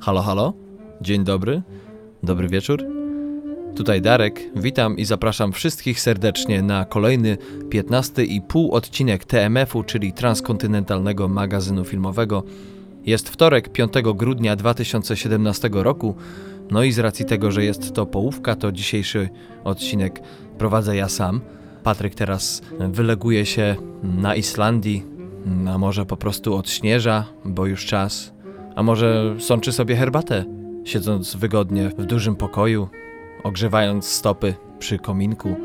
Halo, halo. Dzień dobry. Dobry wieczór. Tutaj Darek. Witam i zapraszam wszystkich serdecznie na kolejny 15 i pół odcinek TMF-u, czyli Transkontynentalnego Magazynu Filmowego. Jest wtorek, 5 grudnia 2017 roku. No i z racji tego, że jest to połówka, to dzisiejszy odcinek prowadzę ja sam. Patryk teraz wyleguje się na Islandii, a może po prostu odśnieża, bo już czas, a może sączy sobie herbatę, siedząc wygodnie w dużym pokoju, ogrzewając stopy przy kominku,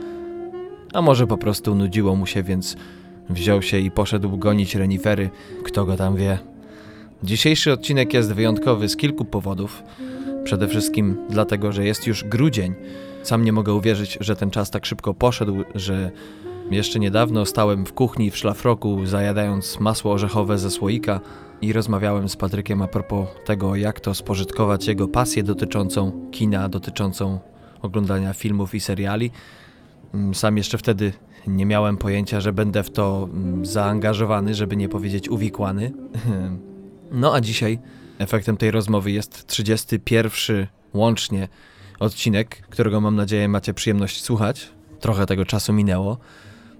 a może po prostu nudziło mu się, więc wziął się i poszedł gonić renifery, kto go tam wie. Dzisiejszy odcinek jest wyjątkowy z kilku powodów. Przede wszystkim dlatego, że jest już grudzień. Sam nie mogę uwierzyć, że ten czas tak szybko poszedł, że jeszcze niedawno stałem w kuchni w szlafroku, zajadając masło orzechowe ze słoika i rozmawiałem z Patrykiem a propos tego, jak to spożytkować jego pasję dotyczącą kina, dotyczącą oglądania filmów i seriali. Mm, Sam jeszcze wtedy nie miałem pojęcia, że będę w to mm, zaangażowany, żeby nie powiedzieć uwikłany. No a dzisiaj efektem tej rozmowy jest 31 łącznie odcinek, którego mam nadzieję macie przyjemność słuchać. Trochę tego czasu minęło.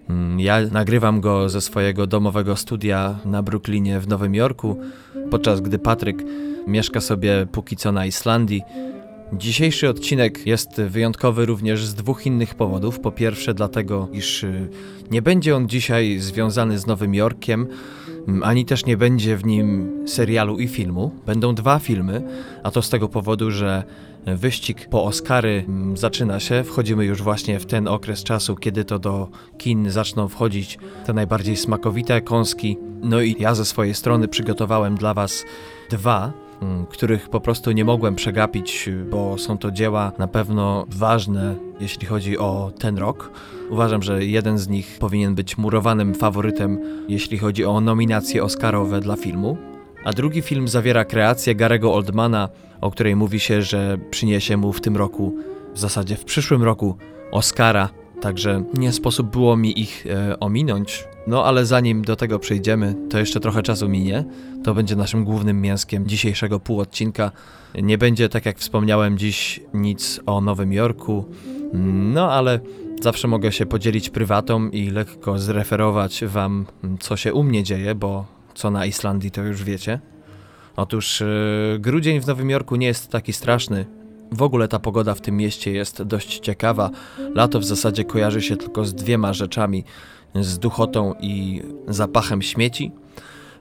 Mm, Ja nagrywam go ze swojego domowego studia na Brooklynie w Nowym Jorku, podczas gdy Patryk mieszka sobie póki co na Islandii. Dzisiejszy odcinek jest wyjątkowy również z dwóch innych powodów. Po pierwsze, dlatego, iż y, nie będzie on dzisiaj związany z Nowym Jorkiem, mm, ani też nie będzie w nim serialu i filmu. Będą dwa filmy, a to z tego powodu, że wyścig po Oscary mm, zaczyna się. Wchodzimy już właśnie w ten okres czasu, kiedy to do kin zaczną wchodzić te najbardziej smakowite kąski. No i ja ze swojej strony przygotowałem dla Was dwa mm, których po prostu nie mogłem przegapić, bo są to dzieła na pewno ważne, jeśli chodzi o ten rok. Uważam, że jeden z nich powinien być murowanym faworytem, jeśli chodzi o nominacje Oscarowe dla filmu. A drugi film zawiera kreację Garego Oldmana, o której mówi się, że przyniesie mu w tym roku, w zasadzie w przyszłym roku, Oscara. Także nie sposób było mi ich e, ominąć. No ale zanim do tego przejdziemy, to jeszcze trochę czasu minie. To będzie naszym głównym mięskiem dzisiejszego półodcinka. Nie będzie, tak jak wspomniałem, dziś nic o Nowym Jorku. No ale zawsze mogę się podzielić prywatą i lekko zreferować wam, co się u mnie dzieje, bo co na Islandii to już wiecie. Otóż yy, grudzień w Nowym Jorku nie jest taki straszny. W ogóle ta pogoda w tym mieście jest dość ciekawa. Lato w zasadzie kojarzy się tylko z dwiema rzeczami: z duchotą i zapachem śmieci.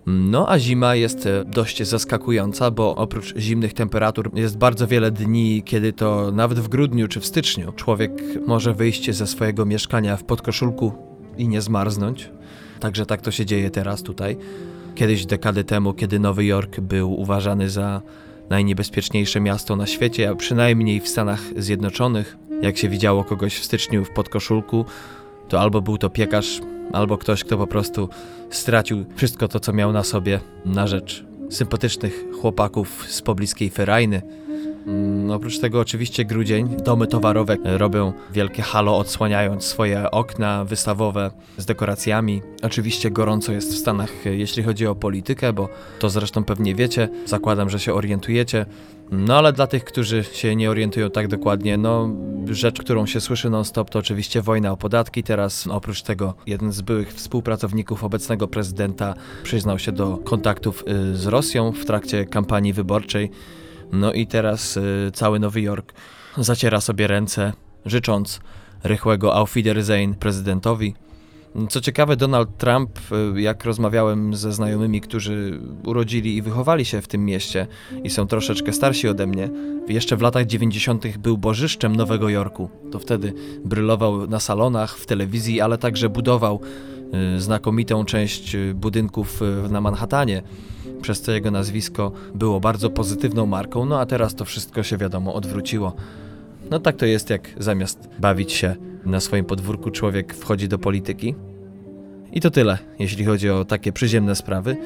No a zima jest e, dość zaskakująca, bo oprócz zimnych temperatur jest bardzo wiele dni, kiedy to nawet w grudniu czy w styczniu człowiek może wyjść ze swojego mieszkania w podkoszulku i nie zmarznąć. Także tak to się dzieje teraz tutaj. Kiedyś dekady temu, kiedy Nowy Jork był uważany za najniebezpieczniejsze miasto na świecie, a przynajmniej w Stanach Zjednoczonych, jak się widziało kogoś w styczniu w podkoszulku, to albo był to piekarz, albo ktoś, kto po prostu stracił wszystko to, co miał na sobie, na rzecz sympatycznych chłopaków z pobliskiej ferajny. Mm, Oprócz tego oczywiście grudzień, domy towarowe robią wielkie halo odsłaniając swoje okna wystawowe z dekoracjami. Oczywiście gorąco jest w Stanach jeśli chodzi o politykę, bo to zresztą pewnie wiecie, zakładam, że się orientujecie. No ale dla tych, którzy się nie orientują tak dokładnie, no rzecz, którą się słyszy non-stop to oczywiście wojna o podatki. Teraz oprócz tego jeden z byłych współpracowników obecnego prezydenta przyznał się do kontaktów y, z Rosją w trakcie kampanii wyborczej. No i teraz y, cały Nowy Jork zaciera sobie ręce, życząc rychłego Auf Wiedersehen prezydentowi. Co ciekawe, Donald Trump, y, jak rozmawiałem ze znajomymi, którzy urodzili i wychowali się w tym mieście i są troszeczkę starsi ode mnie, jeszcze w latach 90. był bożyszczem Nowego Jorku. To wtedy brylował na salonach, w telewizji, ale także budował y, znakomitą część y, budynków na Manhattanie przez co jego nazwisko było bardzo pozytywną marką, no a teraz to wszystko się wiadomo odwróciło. No tak to jest, jak zamiast bawić się na swoim podwórku, człowiek wchodzi do polityki. I to tyle, jeśli chodzi o takie przyziemne sprawy.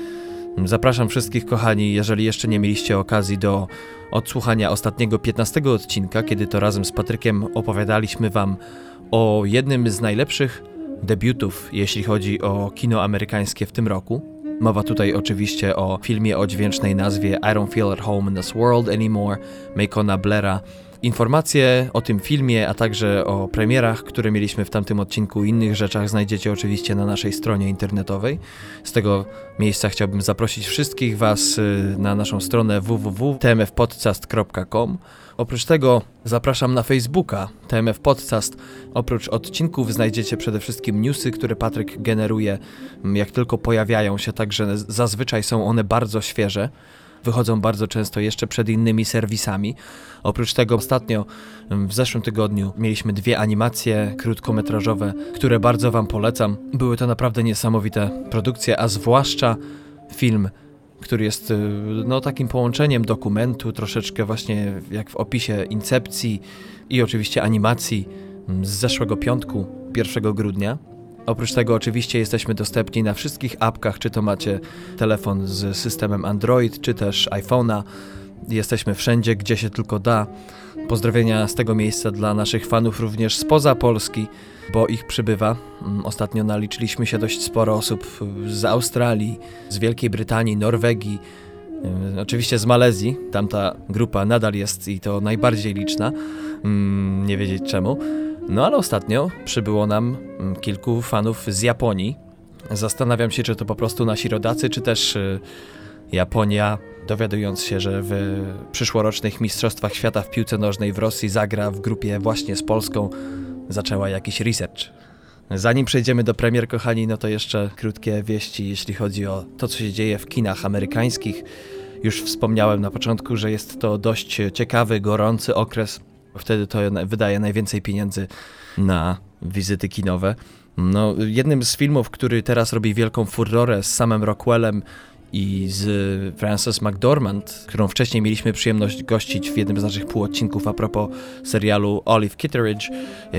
Zapraszam wszystkich, kochani, jeżeli jeszcze nie mieliście okazji do odsłuchania ostatniego 15 odcinka, kiedy to razem z Patrykiem opowiadaliśmy Wam o jednym z najlepszych debiutów, jeśli chodzi o kino amerykańskie w tym roku. Mowa tutaj oczywiście o filmie o dźwięcznej nazwie I Don't Feel at Home in This World Anymore, Macona Blaira. Informacje o tym filmie, a także o premierach, które mieliśmy w tamtym odcinku i innych rzeczach znajdziecie oczywiście na naszej stronie internetowej. Z tego miejsca chciałbym zaprosić wszystkich Was y, na naszą stronę www.tmfpodcast.com. Oprócz tego zapraszam na Facebooka TMF Podcast. Oprócz odcinków znajdziecie przede wszystkim newsy, które Patryk generuje, jak tylko pojawiają się, także zazwyczaj są one bardzo świeże wychodzą bardzo często jeszcze przed innymi serwisami. Oprócz tego ostatnio w zeszłym tygodniu mieliśmy dwie animacje krótkometrażowe, które bardzo Wam polecam. Były to naprawdę niesamowite produkcje, a zwłaszcza film który jest y, no, takim połączeniem dokumentu, troszeczkę właśnie jak w opisie incepcji i oczywiście animacji z zeszłego piątku, 1 grudnia. Oprócz tego oczywiście jesteśmy dostępni na wszystkich apkach, czy to macie telefon z systemem Android, czy też iPhone'a. Jesteśmy wszędzie, gdzie się tylko da. Pozdrowienia z tego miejsca dla naszych fanów również spoza Polski, bo ich przybywa. Mm, ostatnio naliczyliśmy się dość sporo osób z Australii, z Wielkiej Brytanii, Norwegii, y, oczywiście z Malezji. Tamta grupa nadal jest i to najbardziej liczna. Mm, nie wiedzieć czemu. No ale ostatnio przybyło nam mm, kilku fanów z Japonii. Zastanawiam się, czy to po prostu nasi rodacy, czy też y, Japonia, dowiadując się, że w przyszłorocznych Mistrzostwach Świata w piłce nożnej w Rosji zagra w grupie właśnie z Polską, zaczęła jakiś research. Zanim przejdziemy do premier, kochani, no to jeszcze krótkie wieści, jeśli chodzi o to, co się dzieje w kinach amerykańskich. Już wspomniałem na początku, że jest to dość ciekawy, gorący okres Wtedy to wydaje najwięcej pieniędzy na wizyty kinowe. No, jednym z filmów, który teraz robi wielką furorę z samym Rockwellem i z Frances McDormand, którą wcześniej mieliśmy przyjemność gościć w jednym z naszych półodcinków a propos serialu Olive Kitteridge.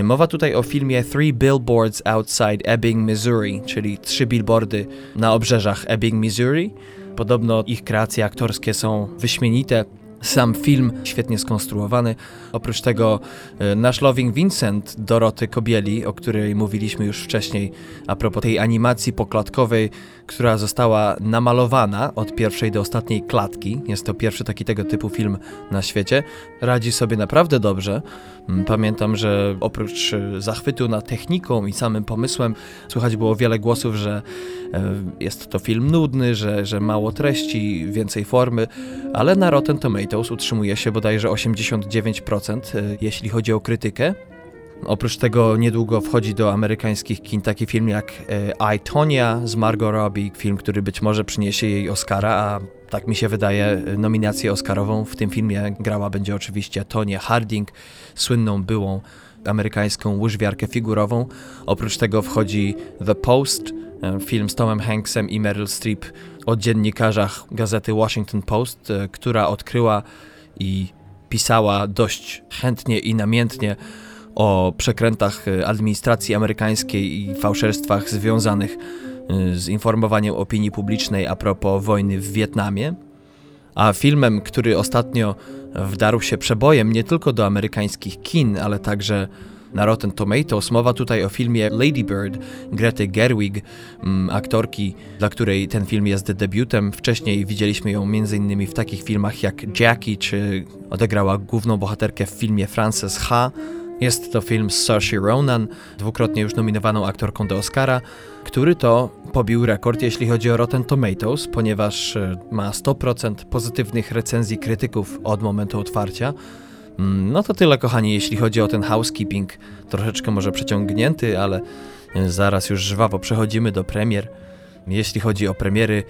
Mowa tutaj o filmie Three Billboards Outside Ebbing, Missouri, czyli trzy billboardy na obrzeżach Ebbing, Missouri. Podobno ich kreacje aktorskie są wyśmienite. Sam film świetnie skonstruowany. Oprócz tego e, nasz Loving Vincent Doroty Kobieli, o której mówiliśmy już wcześniej a propos tej animacji poklatkowej, która została namalowana od pierwszej do ostatniej klatki. Jest to pierwszy taki tego typu film na świecie. Radzi sobie naprawdę dobrze. Mm, pamiętam, że oprócz e, zachwytu nad techniką i samym pomysłem, słychać było wiele głosów, że e, jest to film nudny, że, że mało treści, więcej formy, ale na Rotten Tomatoes utrzymuje się bodajże 89%, e, jeśli chodzi o krytykę. Oprócz tego niedługo wchodzi do amerykańskich kin taki film jak I, Tonya z Margot Robbie, film, który być może przyniesie jej Oscara, a tak mi się wydaje, nominację Oscarową w tym filmie grała będzie oczywiście Tonya Harding, słynną byłą amerykańską łyżwiarkę figurową. Oprócz tego wchodzi The Post, e, film z Tomem Hanksem i Meryl Streep o dziennikarzach gazety Washington Post, e, która odkryła i pisała dość chętnie i namiętnie o przekrętach e, administracji amerykańskiej i fałszerstwach związanych Y, z informowaniem opinii publicznej a propos wojny w Wietnamie. A filmem, który ostatnio wdarł się przebojem nie tylko do amerykańskich kin, ale także na Rotten Tomatoes. Mowa tutaj o filmie Lady Bird Grety Gerwig, mm, aktorki, dla której ten film jest debiutem. Wcześniej widzieliśmy ją m.in. w takich filmach jak Jackie, czy odegrała główną bohaterkę w filmie Frances H., jest to film z Saoirse Ronan, dwukrotnie już nominowaną aktorką do Oscara, który to pobił rekord, jeśli chodzi o Rotten Tomatoes, ponieważ e, ma 100% pozytywnych recenzji krytyków od momentu otwarcia. Mm, no to tyle, kochani, jeśli chodzi o ten housekeeping. Troszeczkę może przeciągnięty, ale e, zaraz już żwawo przechodzimy do premier. Jeśli chodzi o premiery,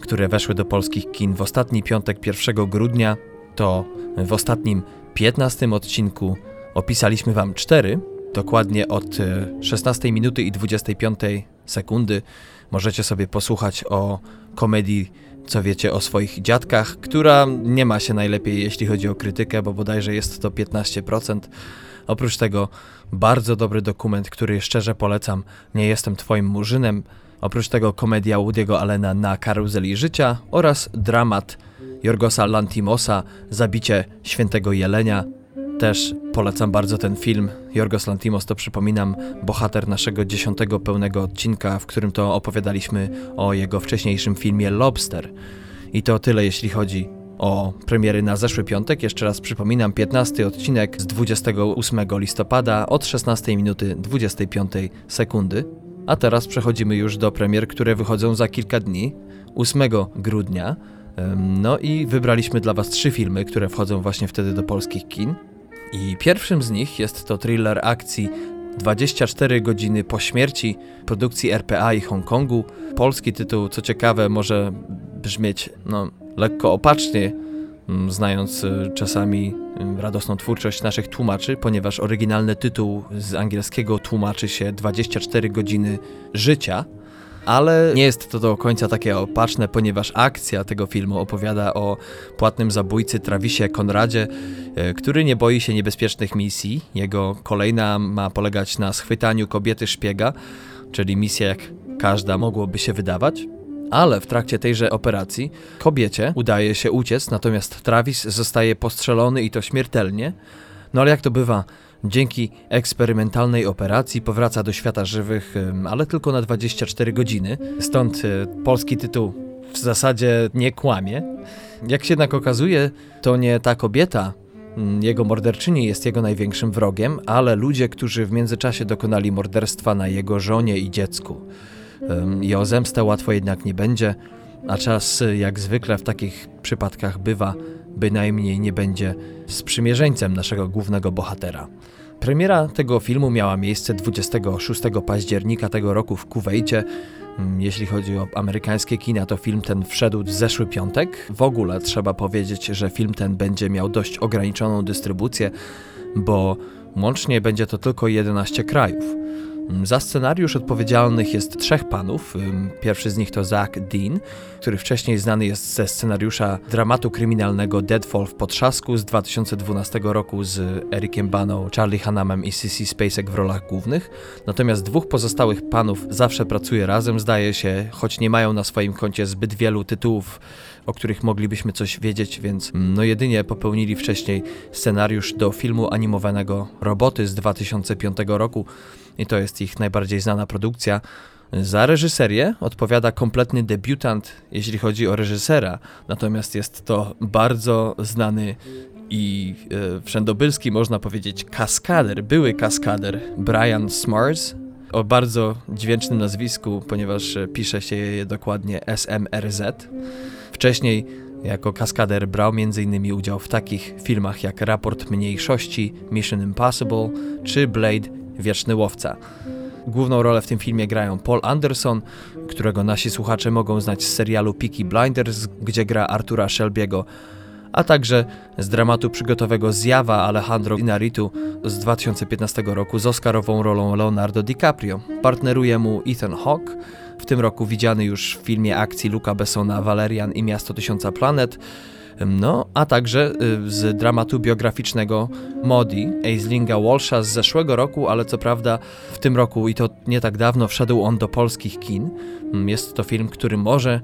które weszły do polskich kin w ostatni piątek 1 grudnia, to w ostatnim 15 odcinku Opisaliśmy Wam cztery, dokładnie od 16 e, minuty i 25 sekundy. Możecie sobie posłuchać o komedii co wiecie o swoich dziadkach, która nie ma się najlepiej, jeśli chodzi o krytykę, bo bodajże jest to 15%. Oprócz tego bardzo dobry dokument, który szczerze polecam, Nie jestem twoim murzynem. Oprócz tego komedia Woody'ego Allena na karuzeli życia oraz dramat Jorgosa Lantimosa Zabicie świętego jelenia Też polecam bardzo ten film. Jorgos Lantimos to przypominam, bohater naszego dziesiątego pełnego odcinka, w którym to opowiadaliśmy o jego wcześniejszym filmie Lobster. I to tyle, jeśli chodzi o premiery na zeszły piątek. Jeszcze raz przypominam, 15 odcinek z 28 listopada od 16 minuty 25 sekundy. A teraz przechodzimy już do premier, które wychodzą za kilka dni, 8 grudnia. No i wybraliśmy dla Was trzy filmy, które wchodzą właśnie wtedy do polskich kin. I pierwszym z nich jest to thriller akcji 24 godziny po śmierci produkcji RPA i Hongkongu. Polski tytuł, co ciekawe, może brzmieć no, lekko opacznie, mm, znając y, czasami y, radosną twórczość naszych tłumaczy, ponieważ oryginalny tytuł z angielskiego tłumaczy się 24 godziny życia, ale nie jest to do końca takie opaczne, ponieważ akcja tego filmu opowiada o płatnym zabójcy Travisie Konradzie, y, który nie boi się niebezpiecznych misji. Jego kolejna ma polegać na schwytaniu kobiety szpiega, czyli misja jak każda mogłoby się wydawać. Ale w trakcie tejże operacji kobiecie udaje się uciec, natomiast Travis zostaje postrzelony i to śmiertelnie. No ale jak to bywa, dzięki eksperymentalnej operacji powraca do świata żywych, ale tylko na 24 godziny. Stąd e, polski tytuł w zasadzie nie kłamie. Jak się jednak okazuje, to nie ta kobieta, jego morderczyni jest jego największym wrogiem, ale ludzie, którzy w międzyczasie dokonali morderstwa na jego żonie i dziecku i o zemstę łatwo jednak nie będzie, a czas, jak zwykle w takich przypadkach bywa, bynajmniej nie będzie sprzymierzeńcem naszego głównego bohatera. Premiera tego filmu miała miejsce 26 października tego roku w Kuwejcie. Jeśli chodzi o amerykańskie kina, to film ten wszedł w zeszły piątek. W ogóle trzeba powiedzieć, że film ten będzie miał dość ograniczoną dystrybucję, bo łącznie będzie to tylko 11 krajów. Za scenariusz odpowiedzialnych jest trzech panów. Pierwszy z nich to Zach Dean, który wcześniej znany jest ze scenariusza dramatu kryminalnego Deadfall w Potrzasku z 2012 roku z Ericiem Baną, Charlie Hanamem i Sissy Spacek w rolach głównych. Natomiast dwóch pozostałych panów zawsze pracuje razem, zdaje się, choć nie mają na swoim koncie zbyt wielu tytułów o których moglibyśmy coś wiedzieć, więc no jedynie popełnili wcześniej scenariusz do filmu animowanego Roboty z 2005 roku i to jest ich najbardziej znana produkcja. Za reżyserię odpowiada kompletny debiutant, jeśli chodzi o reżysera, natomiast jest to bardzo znany i e, wszędobylski, można powiedzieć, kaskader, były kaskader Brian Smars, o bardzo dźwięcznym nazwisku, ponieważ pisze się je dokładnie SMRZ. Wcześniej jako kaskader brał m.in. udział w takich filmach jak Raport Mniejszości, Mission Impossible czy Blade Wieczny Łowca. Główną rolę w tym filmie grają Paul Anderson, którego nasi słuchacze mogą znać z serialu Peaky Blinders, gdzie gra Artura Shelby'ego, a także z dramatu przygotowego Zjawa Alejandro Inarritu z 2015 roku z Oscarową rolą Leonardo DiCaprio. Partneruje mu Ethan Hawke, w tym roku widziany już w filmie akcji Luca Bessona Valerian i Miasto Tysiąca Planet, no, a także y, z dramatu biograficznego Modi, Aislinga Walsha z zeszłego roku, ale co prawda w tym roku i to nie tak dawno wszedł on do polskich kin. Mm, jest to film, który może,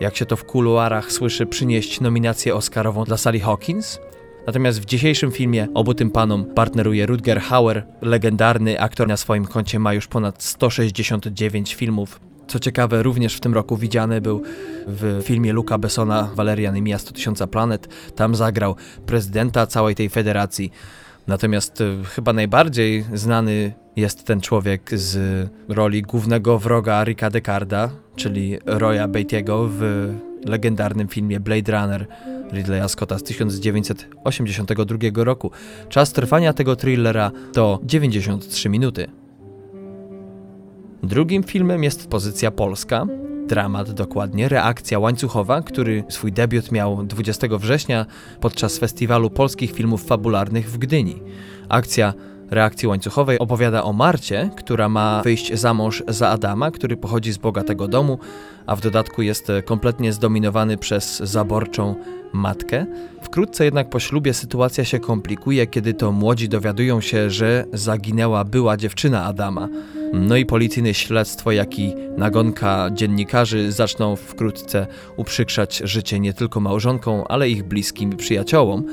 jak się to w kuluarach słyszy, przynieść nominację Oscarową dla Sally Hawkins. Natomiast w dzisiejszym filmie obu tym panom partneruje Rutger Hauer, legendarny aktor na swoim koncie ma już ponad 169 filmów co ciekawe, również w tym roku widziany był w filmie Luca Bessona Valerian i Miasto Tysiąca Planet. Tam zagrał prezydenta całej tej federacji. Natomiast e, chyba najbardziej znany jest ten człowiek z roli głównego wroga Ricka Decarda, czyli Roya Beatty'ego w legendarnym filmie Blade Runner Ridleya Scotta z 1982 roku. Czas trwania tego thrillera to 93 minuty. Drugim filmem jest pozycja polska, dramat dokładnie, reakcja łańcuchowa, który swój debiut miał 20 września podczas festiwalu polskich filmów fabularnych w Gdyni. Akcja reakcji łańcuchowej opowiada o Marcie, która ma wyjść za mąż za Adama, który pochodzi z bogatego domu, a w dodatku jest kompletnie zdominowany przez zaborczą matkę. Wkrótce jednak po ślubie sytuacja się komplikuje, kiedy to młodzi dowiadują się, że zaginęła była dziewczyna Adama. No i policyjne śledztwo, jak i nagonka dziennikarzy zaczną wkrótce uprzykrzać życie nie tylko małżonkom, ale ich bliskim przyjaciołom.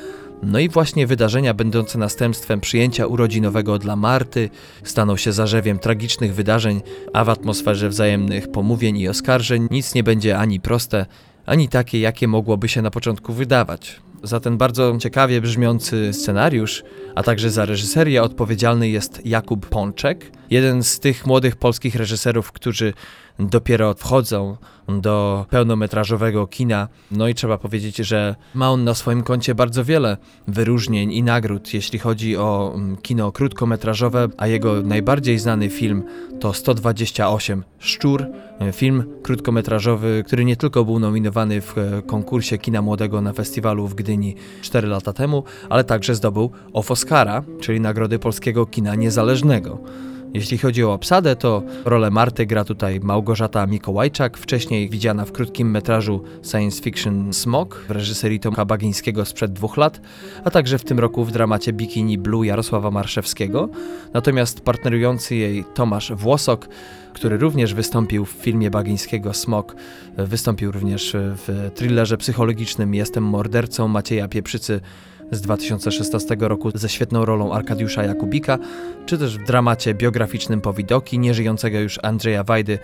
No i właśnie wydarzenia będące następstwem przyjęcia urodzinowego dla Marty staną się zarzewiem tragicznych wydarzeń, a w atmosferze wzajemnych pomówień i oskarżeń nic nie będzie ani proste, ani takie, jakie mogłoby się na początku wydawać. Za ten bardzo ciekawie brzmiący scenariusz, a także za reżyserię odpowiedzialny jest Jakub Pączek, jeden z tych młodych polskich reżyserów, którzy dopiero wchodzą do pełnometrażowego kina. No i trzeba powiedzieć, że ma on na swoim koncie bardzo wiele wyróżnień i nagród, jeśli chodzi o mm, kino krótkometrażowe, a jego najbardziej znany film to 128 Szczur, film krótkometrażowy, który nie tylko był nominowany w e, konkursie kina młodego na festiwalu w Gdyni 4 lata temu, ale także zdobył Oscara, czyli Nagrody Polskiego Kina Niezależnego. Jeśli chodzi o obsadę, to rolę Marty gra tutaj Małgorzata Mikołajczak, wcześniej widziana w krótkim metrażu science fiction Smog w reżyserii Tomka Bagińskiego sprzed dwóch lat, a także w tym roku w dramacie Bikini Blue Jarosława Marszewskiego. Natomiast partnerujący jej Tomasz Włosok, który również wystąpił w filmie Bagińskiego Smog, wystąpił również w thrillerze psychologicznym Jestem mordercą Macieja Pieprzycy z 2016 roku ze świetną rolą Arkadiusza Jakubika, czy też w dramacie biograficznym Powidoki nieżyjącego już Andrzeja Wajdy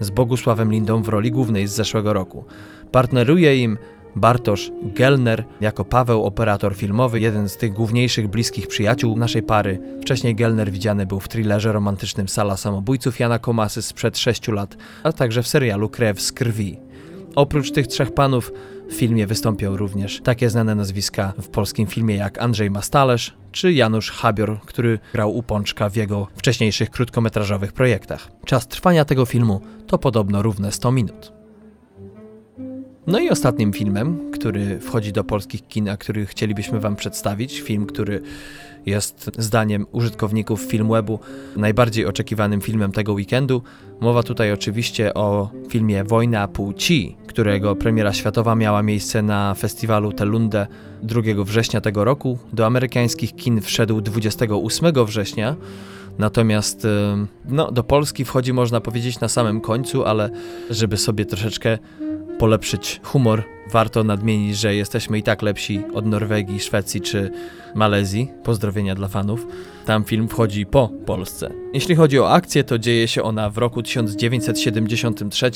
z Bogusławem Lindą w roli głównej z zeszłego roku. Partneruje im Bartosz Gelner jako Paweł, operator filmowy, jeden z tych główniejszych bliskich przyjaciół naszej pary. Wcześniej Gelner widziany był w thrillerze romantycznym Sala Samobójców Jana Komasy sprzed 6 lat, a także w serialu Krew z krwi. Oprócz tych trzech panów w filmie wystąpią również takie znane nazwiska w polskim filmie jak Andrzej Mastalerz czy Janusz Habior, który grał u Pączka w jego wcześniejszych krótkometrażowych projektach. Czas trwania tego filmu to podobno równe 100 minut. No i ostatnim filmem, który wchodzi do polskich kin, a który chcielibyśmy Wam przedstawić, film, który jest zdaniem użytkowników Filmwebu najbardziej oczekiwanym filmem tego weekendu. Mowa tutaj oczywiście o filmie Wojna Płci, którego premiera światowa miała miejsce na festiwalu Telunde 2 września tego roku. Do amerykańskich kin wszedł 28 września. Natomiast no, do Polski wchodzi, można powiedzieć, na samym końcu, ale żeby sobie troszeczkę polepszyć humor, warto nadmienić, że jesteśmy i tak lepsi od Norwegii, Szwecji czy Malezji. Pozdrowienia dla fanów. Tam film wchodzi po Polsce. Jeśli chodzi o akcję, to dzieje się ona w roku 1973,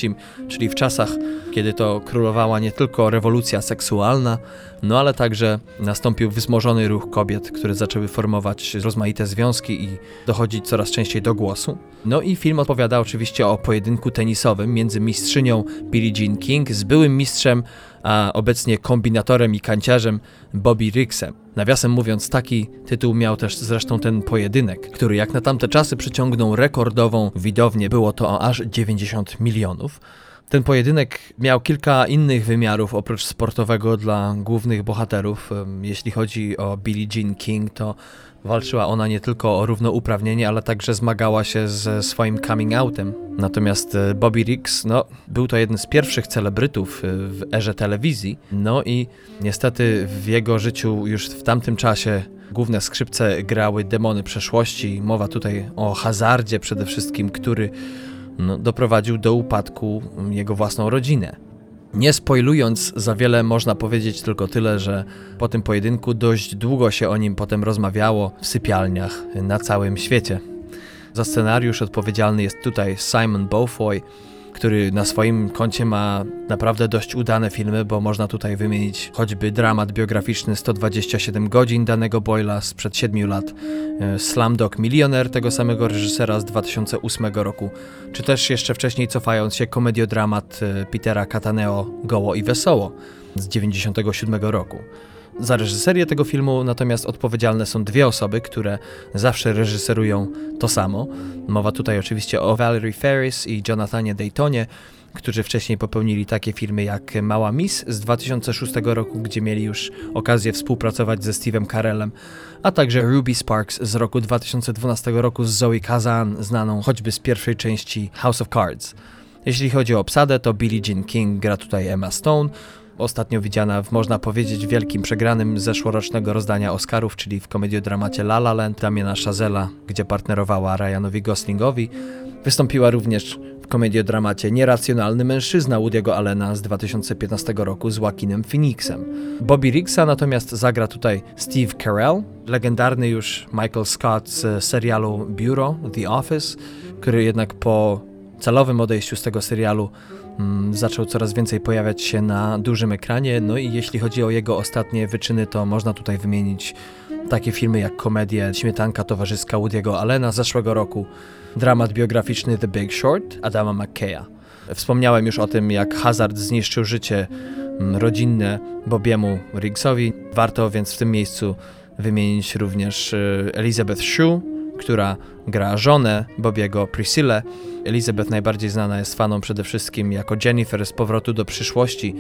czyli w czasach, kiedy to królowała nie tylko rewolucja seksualna, no ale także nastąpił wzmożony ruch kobiet, które zaczęły formować rozmaite związki i dochodzić coraz częściej do głosu. No i film opowiada oczywiście o pojedynku tenisowym między mistrzynią Billie Jean King z byłym mistrzem a obecnie kombinatorem i kanciarzem Bobby Ricksem. Nawiasem mówiąc, taki tytuł miał też zresztą ten pojedynek, który jak na tamte czasy przyciągnął rekordową widownię, było to aż 90 milionów. Ten pojedynek miał kilka innych wymiarów oprócz sportowego dla głównych bohaterów. Jeśli chodzi o Billie Jean King, to walczyła ona nie tylko o równouprawnienie, ale także zmagała się ze swoim coming outem. Natomiast e, Bobby Riggs, no, był to jeden z pierwszych celebrytów e, w erze telewizji. No i niestety w jego życiu już w tamtym czasie główne skrzypce grały demony przeszłości. Mowa tutaj o hazardzie przede wszystkim, który no, doprowadził do upadku jego własną rodzinę. Nie spoilując za wiele, można powiedzieć tylko tyle, że po tym pojedynku dość długo się o nim potem rozmawiało w sypialniach na całym świecie. Za scenariusz odpowiedzialny jest tutaj Simon Beaufoy, który na swoim koncie ma naprawdę dość udane filmy, bo można tutaj wymienić choćby dramat biograficzny 127 godzin danego Boyla sprzed 7 lat, e, Slumdog Milioner tego samego reżysera z 2008 roku, czy też jeszcze wcześniej cofając się komediodramat e, Petera Cataneo Goło i Wesoło z 97 roku. Za reżyserię tego filmu natomiast odpowiedzialne są dwie osoby, które zawsze reżyserują to samo. Mowa tutaj oczywiście o Valerie Ferris i Jonathanie Daytonie, którzy wcześniej popełnili takie filmy jak Mała Miss z 2006 roku, gdzie mieli już okazję współpracować ze Steve'em Carellem, a także Ruby Sparks z roku 2012 roku z Zoe Kazan, znaną choćby z pierwszej części House of Cards. Jeśli chodzi o obsadę, to Billie Jean King gra tutaj Emma Stone, ostatnio widziana w, można powiedzieć, wielkim przegranym zeszłorocznego rozdania Oscarów, czyli w komediodramacie La La Land Damiana Chazela, gdzie partnerowała Ryanowi Goslingowi. Wystąpiła również komediodramacie Nieracjonalny mężczyzna Woody'ego Allena z 2015 roku z Joaquinem Phoenixem. Bobby Riggsa natomiast zagra tutaj Steve Carell, legendarny już Michael Scott z serialu Bureau, The Office, który jednak po celowym odejściu z tego serialu zaczął coraz więcej pojawiać się na dużym ekranie. No i jeśli chodzi o jego ostatnie wyczyny, to można tutaj wymienić takie filmy jak komedie Śmietanka towarzyska Woody'ego Allena z zeszłego roku, dramat biograficzny The Big Short Adama McKeya. Wspomniałem już o tym, jak hazard zniszczył życie mm, rodzinne Bobiemu Riggsowi. Warto więc w tym miejscu wymienić również y, Elizabeth Shue, która gra żonę Bobiego, Priscilla. Elizabeth najbardziej znana jest faną przede wszystkim jako Jennifer z Powrotu do przyszłości.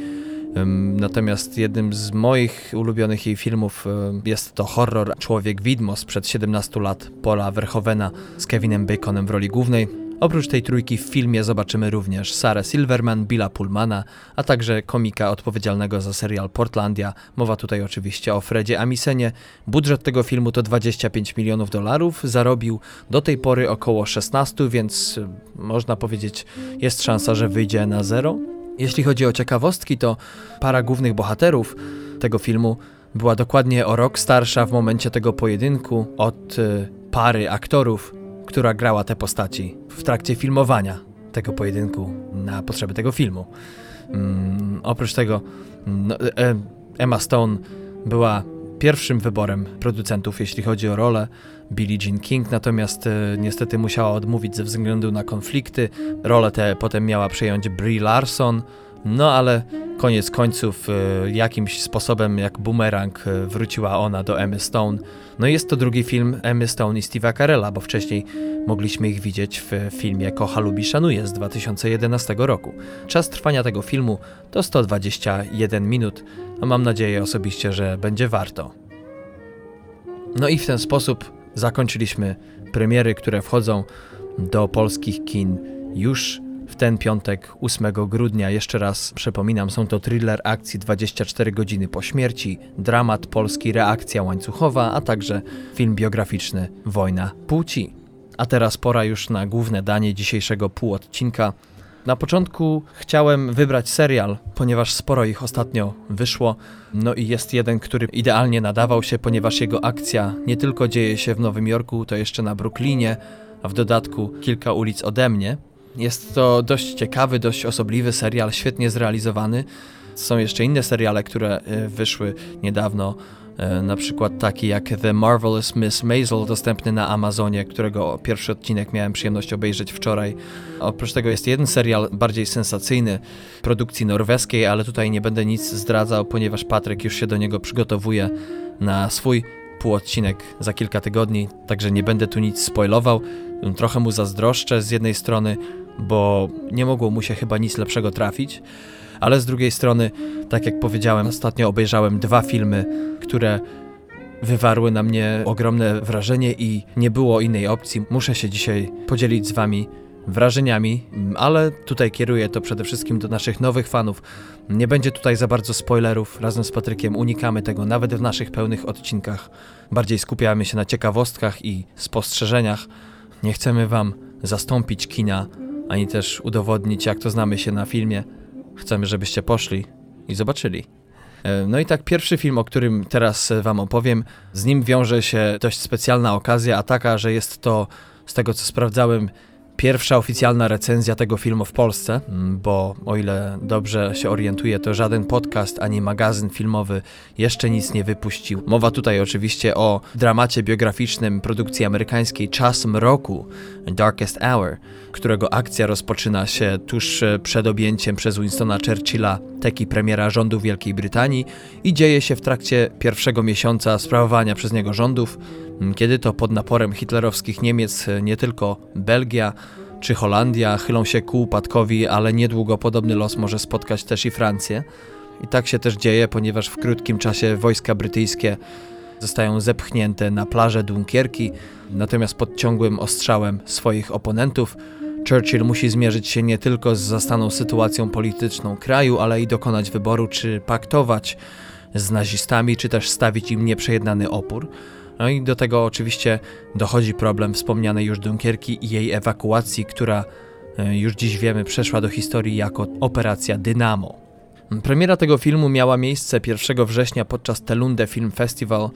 Natomiast jednym z moich ulubionych jej filmów jest to horror Człowiek Widmo sprzed 17 lat Paula Verhovena z Kevinem Baconem w roli głównej. Oprócz tej trójki w filmie zobaczymy również Sarah Silverman, Billa Pullmana, a także komika odpowiedzialnego za serial Portlandia. Mowa tutaj oczywiście o Fredzie Amisenie. Budżet tego filmu to 25 milionów dolarów, zarobił do tej pory około 16, więc y, można powiedzieć jest szansa, że wyjdzie na zero. Jeśli chodzi o ciekawostki, to para głównych bohaterów tego filmu była dokładnie o rok starsza w momencie tego pojedynku od y, pary aktorów, która grała te postaci w trakcie filmowania tego pojedynku na potrzeby tego filmu. Mm, oprócz tego no, e, Emma Stone była pierwszym wyborem producentów, jeśli chodzi o rolę Billie Jean King, natomiast e, niestety musiała odmówić ze względu na konflikty. Rolę tę potem miała przejąć Brie Larson, no ale koniec końców e, jakimś sposobem jak bumerang e, wróciła ona do Emmy Stone. No jest to drugi film Emmy Stone i Steve'a Carella, bo wcześniej mogliśmy ich widzieć w filmie Kocha lubi szanuje z 2011 roku. Czas trwania tego filmu to 121 minut, a mam nadzieję osobiście, że będzie warto. No i w ten sposób zakończyliśmy premiery, które wchodzą do polskich kin już w ten piątek 8 grudnia. Jeszcze raz przypominam, są to thriller akcji 24 godziny po śmierci, dramat polski reakcja łańcuchowa, a także film biograficzny Wojna płci. A teraz pora już na główne danie dzisiejszego półodcinka. Na początku chciałem wybrać serial, ponieważ sporo ich ostatnio wyszło. No i jest jeden, który idealnie nadawał się, ponieważ jego akcja nie tylko dzieje się w Nowym Jorku, to jeszcze na Brooklynie, a w dodatku kilka ulic ode mnie. Jest to dość ciekawy, dość osobliwy serial, świetnie zrealizowany. Są jeszcze inne seriale, które e, wyszły niedawno E, na przykład taki jak The Marvelous Miss Maisel, dostępny na Amazonie, którego pierwszy odcinek miałem przyjemność obejrzeć wczoraj. Oprócz tego jest jeden serial bardziej sensacyjny, produkcji norweskiej, ale tutaj nie będę nic zdradzał, ponieważ Patryk już się do niego przygotowuje na swój półodcinek za kilka tygodni, także nie będę tu nic spoilował. Trochę mu zazdroszczę z jednej strony, bo nie mogło mu się chyba nic lepszego trafić ale z drugiej strony, tak jak powiedziałem, ostatnio obejrzałem dwa filmy, które wywarły na mnie ogromne wrażenie i nie było innej opcji. Muszę się dzisiaj podzielić z Wami wrażeniami, ale tutaj kieruję to przede wszystkim do naszych nowych fanów. Nie będzie tutaj za bardzo spoilerów. Razem z Patrykiem unikamy tego nawet w naszych pełnych odcinkach. Bardziej skupiamy się na ciekawostkach i spostrzeżeniach. Nie chcemy Wam zastąpić kina, ani też udowodnić, jak to znamy się na filmie. Chcemy, żebyście poszli i zobaczyli. E, no i tak pierwszy film, o którym teraz wam opowiem, z nim wiąże się dość specjalna okazja, a taka, że jest to, z tego co sprawdzałem, pierwsza oficjalna recenzja tego filmu w Polsce, mm, bo o ile dobrze się orientuję, to żaden podcast ani magazyn filmowy jeszcze nic nie wypuścił. Mowa tutaj oczywiście o dramacie biograficznym produkcji amerykańskiej Czas Mroku, Darkest Hour, którego akcja rozpoczyna się tuż e, przed objęciem przez Winstona Churchilla teki premiera rządu Wielkiej Brytanii i dzieje się w trakcie pierwszego miesiąca sprawowania przez niego rządów, kiedy to pod naporem hitlerowskich Niemiec e, nie tylko Belgia czy Holandia chylą się ku upadkowi, ale niedługo podobny los może spotkać też i Francję. I tak się też dzieje, ponieważ w krótkim czasie wojska brytyjskie zostają zepchnięte na plażę Dunkierki, natomiast pod ciągłym ostrzałem swoich oponentów Churchill musi zmierzyć się nie tylko z zastaną sytuacją polityczną kraju, ale i dokonać wyboru, czy paktować z nazistami, czy też stawić im nieprzejednany opór. No i do tego oczywiście dochodzi problem wspomnianej już Dunkierki i jej ewakuacji, która e, już dziś wiemy, przeszła do historii jako Operacja Dynamo. Premiera tego filmu miała miejsce 1 września podczas Telunde Film Festival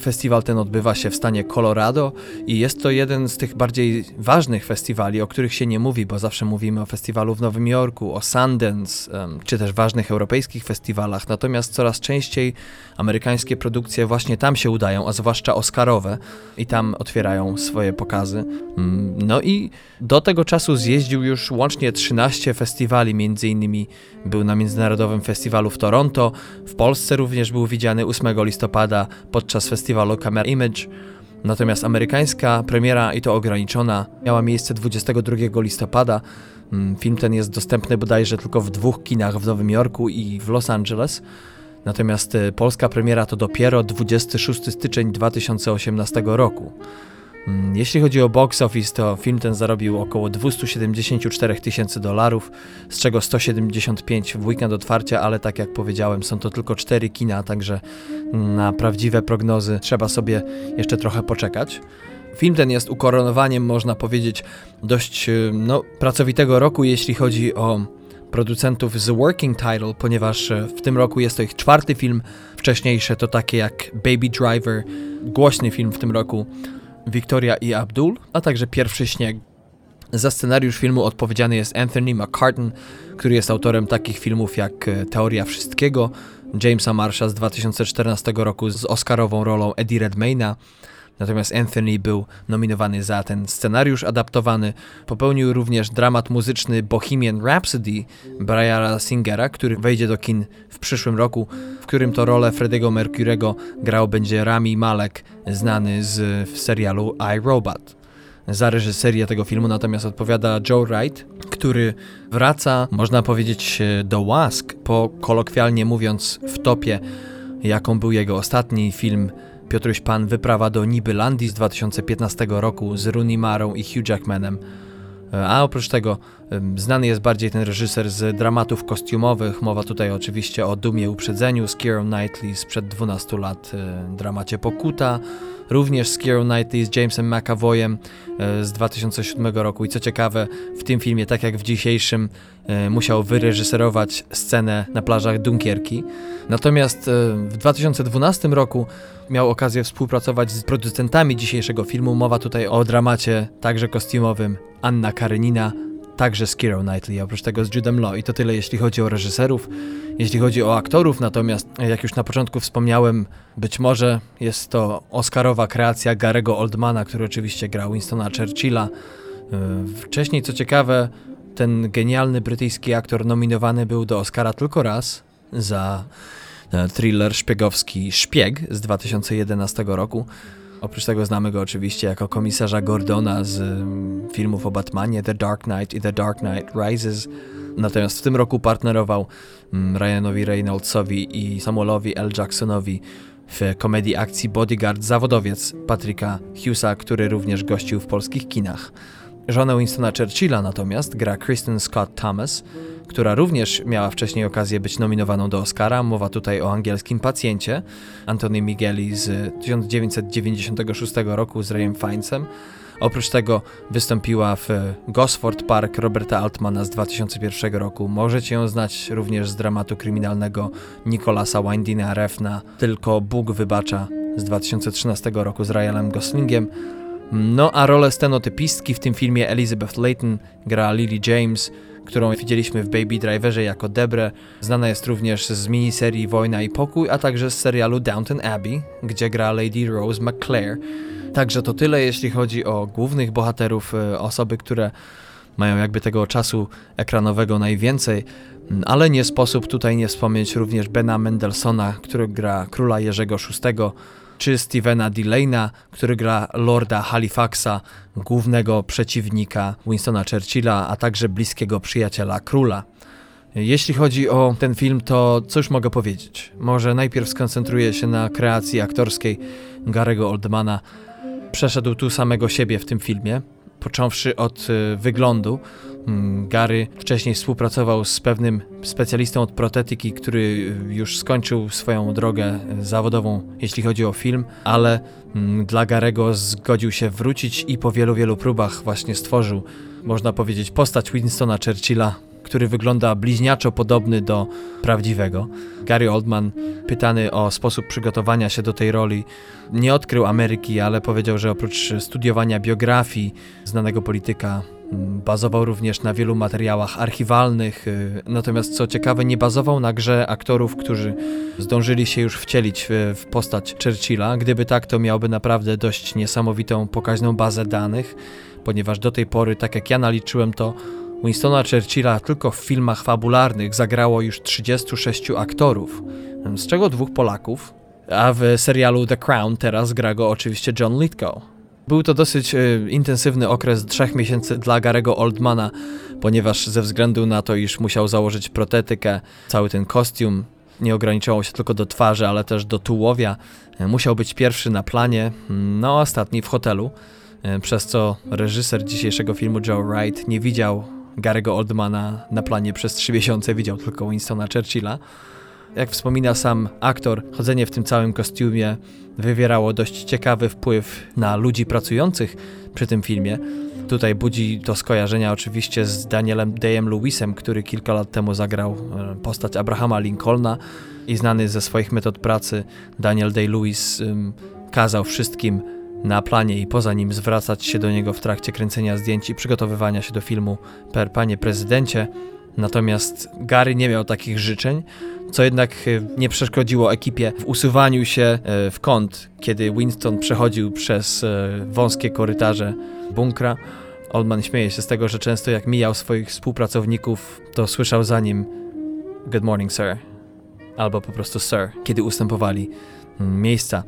Festiwal ten odbywa się w stanie Colorado i jest to jeden z tych bardziej ważnych festiwali, o których się nie mówi, bo zawsze mówimy o festiwalu w Nowym Jorku, o Sundance, czy też ważnych europejskich festiwalach. Natomiast coraz częściej amerykańskie produkcje właśnie tam się udają, a zwłaszcza Oscarowe, i tam otwierają swoje pokazy. Mm, no i do tego czasu zjeździł już łącznie 13 festiwali, między innymi był na Międzynarodowym Festiwalu w Toronto, w Polsce również był widziany 8 listopada podczas festiwalu Camera Image. Natomiast amerykańska premiera, i to ograniczona, miała miejsce 22 listopada. Mm, film ten jest dostępny bodajże tylko w dwóch kinach w Nowym Jorku i w Los Angeles. Natomiast e, polska premiera to dopiero 26 styczeń 2018 roku. Mm, jeśli chodzi o box office, to film ten zarobił około 274 tysięcy dolarów, z czego 175 w weekend otwarcia, ale tak jak powiedziałem, są to tylko 4 kina, także na prawdziwe prognozy trzeba sobie jeszcze trochę poczekać. Film ten jest ukoronowaniem, można powiedzieć, dość y, no, pracowitego roku, jeśli chodzi o producentów z Working Title, ponieważ y, w tym roku jest to ich czwarty film. Wcześniejsze to takie jak Baby Driver, głośny film w tym roku, Victoria i Abdul, a także Pierwszy Śnieg. Za scenariusz filmu odpowiedzialny jest Anthony McCartan, który jest autorem takich filmów jak e, Teoria Wszystkiego, Jamesa Marsha z 2014 roku z Oscarową rolą Eddie Redmayna, Natomiast Anthony był nominowany za ten scenariusz adaptowany. Popełnił również dramat muzyczny Bohemian Rhapsody Briana Singera, który wejdzie do kin w przyszłym roku, w którym to rolę Frediego Mercurego grał będzie Rami Malek, znany z serialu I, Robot. Za reżyserię tego filmu natomiast odpowiada Joe Wright, który wraca, można powiedzieć, do łask po kolokwialnie mówiąc w topie, jaką był jego ostatni film Piotruś Pan wyprawa do Nibylandii z 2015 roku z Rooney Marą i Hugh Jackmanem. A oprócz tego znany jest bardziej ten reżyser z dramatów kostiumowych. Mowa tutaj oczywiście o Dumie Uprzedzeniu z Keira Knightley sprzed 12 lat, e, dramacie Pokuta, również z Keira Knightley z Jamesem McAvoyem e, z 2007 roku i co ciekawe w tym filmie, tak jak w dzisiejszym, e, musiał wyreżyserować scenę na plażach Dunkierki. Natomiast w 2012 roku miał okazję współpracować z producentami dzisiejszego filmu. Mowa tutaj o dramacie także kostiumowym Anna Karenina, także z Kira Knightley, oprócz tego z Judem Law. I to tyle, jeśli chodzi o reżyserów. Jeśli chodzi o aktorów, natomiast, jak już na początku wspomniałem, być może jest to Oscarowa kreacja Garego Oldmana, który oczywiście grał Winstona Churchilla. Yy, wcześniej, co ciekawe, ten genialny brytyjski aktor nominowany był do Oscara tylko raz za e, thriller szpiegowski Szpieg z 2011 roku. Oprócz tego znamy go oczywiście jako komisarza Gordona z mm, filmów o Batmanie The Dark Knight i The Dark Knight Rises. Natomiast w tym roku partnerował mm, Ryanowi Reynoldsowi i Samuelowi L. Jacksonowi w komedii akcji Bodyguard zawodowiec Patryka Hughesa, który również gościł w polskich kinach. Żonę Winstona Churchilla natomiast gra Kristen Scott Thomas, która również miała wcześniej okazję być nominowaną do Oscara. Mowa tutaj o angielskim pacjencie Antony Migueli z 1996 roku z Rayem Fiennesem. Oprócz tego wystąpiła w Gosford Park Roberta Altmana z 2001 roku. Możecie ją znać również z dramatu kryminalnego Nicolasa Windina Refna Tylko Bóg wybacza z 2013 roku z Ryanem Goslingiem. No a rolę stenotypistki w tym filmie Elizabeth Layton gra Lily James, którą widzieliśmy w Baby Driverze jako Debre. Znana jest również z miniserii Wojna i Pokój, a także z serialu Downton Abbey, gdzie gra Lady Rose McClare. Także to tyle, jeśli chodzi o głównych bohaterów, e, osoby, które mają jakby tego czasu ekranowego najwięcej, mm, ale nie sposób tutaj nie wspomnieć również Bena Mendelssohna, który gra króla Jerzego VI, czy Stevena Delana, który gra Lorda Halifaxa, głównego przeciwnika Winstona Churchilla, a także bliskiego przyjaciela króla. Jeśli chodzi o ten film, to cóż mogę powiedzieć? Może najpierw skoncentruję się na kreacji aktorskiej Garego Oldmana. Przeszedł tu samego siebie w tym filmie. Począwszy od e, wyglądu. Mm, Gary wcześniej współpracował z pewnym specjalistą od protetyki, który e, już skończył swoją drogę zawodową, jeśli chodzi o film, ale mm, dla Garego zgodził się wrócić i po wielu, wielu próbach właśnie stworzył, można powiedzieć, postać Winstona Churchilla, który wygląda bliźniaczo podobny do prawdziwego. Gary Oldman, pytany o sposób przygotowania się do tej roli, nie odkrył Ameryki, ale powiedział, że oprócz studiowania biografii znanego polityka, mm, bazował również na wielu materiałach archiwalnych, y, natomiast co ciekawe, nie bazował na grze aktorów, którzy zdążyli się już wcielić w postać Churchilla. Gdyby tak, to miałby naprawdę dość niesamowitą, pokaźną bazę danych, ponieważ do tej pory, tak jak ja naliczyłem, to Winstona Churchilla tylko w filmach fabularnych zagrało już 36 aktorów, z czego dwóch Polaków, a w serialu The Crown teraz gra go oczywiście John Lithgow. Był to dosyć y, intensywny okres trzech miesięcy dla Garego Oldmana, ponieważ ze względu na to, iż musiał założyć protetykę, cały ten kostium nie ograniczało się tylko do twarzy, ale też do tułowia. Y, musiał być pierwszy na planie, no ostatni w hotelu, y, przez co reżyser dzisiejszego filmu Joe Wright nie widział Garego Oldmana na planie przez trzy miesiące, widział tylko Winstona Churchilla. Jak wspomina sam aktor, chodzenie w tym całym kostiumie wywierało dość ciekawy wpływ na ludzi pracujących przy tym filmie. Tutaj budzi to skojarzenia oczywiście z Danielem Dayem Lewisem, który kilka lat temu zagrał e, postać Abrahama Lincolna i znany ze swoich metod pracy Daniel Day-Lewis um, kazał wszystkim na planie i poza nim zwracać się do niego w trakcie kręcenia zdjęć i przygotowywania się do filmu per Panie Prezydencie. Natomiast Gary nie miał takich życzeń, co jednak e, nie przeszkodziło ekipie w usuwaniu się e, w kąt, kiedy Winston przechodził przez e, wąskie korytarze bunkra. Oldman śmieje się z tego, że często jak mijał swoich współpracowników, to słyszał za nim Good morning, sir. Albo po prostu sir, kiedy ustępowali miejsca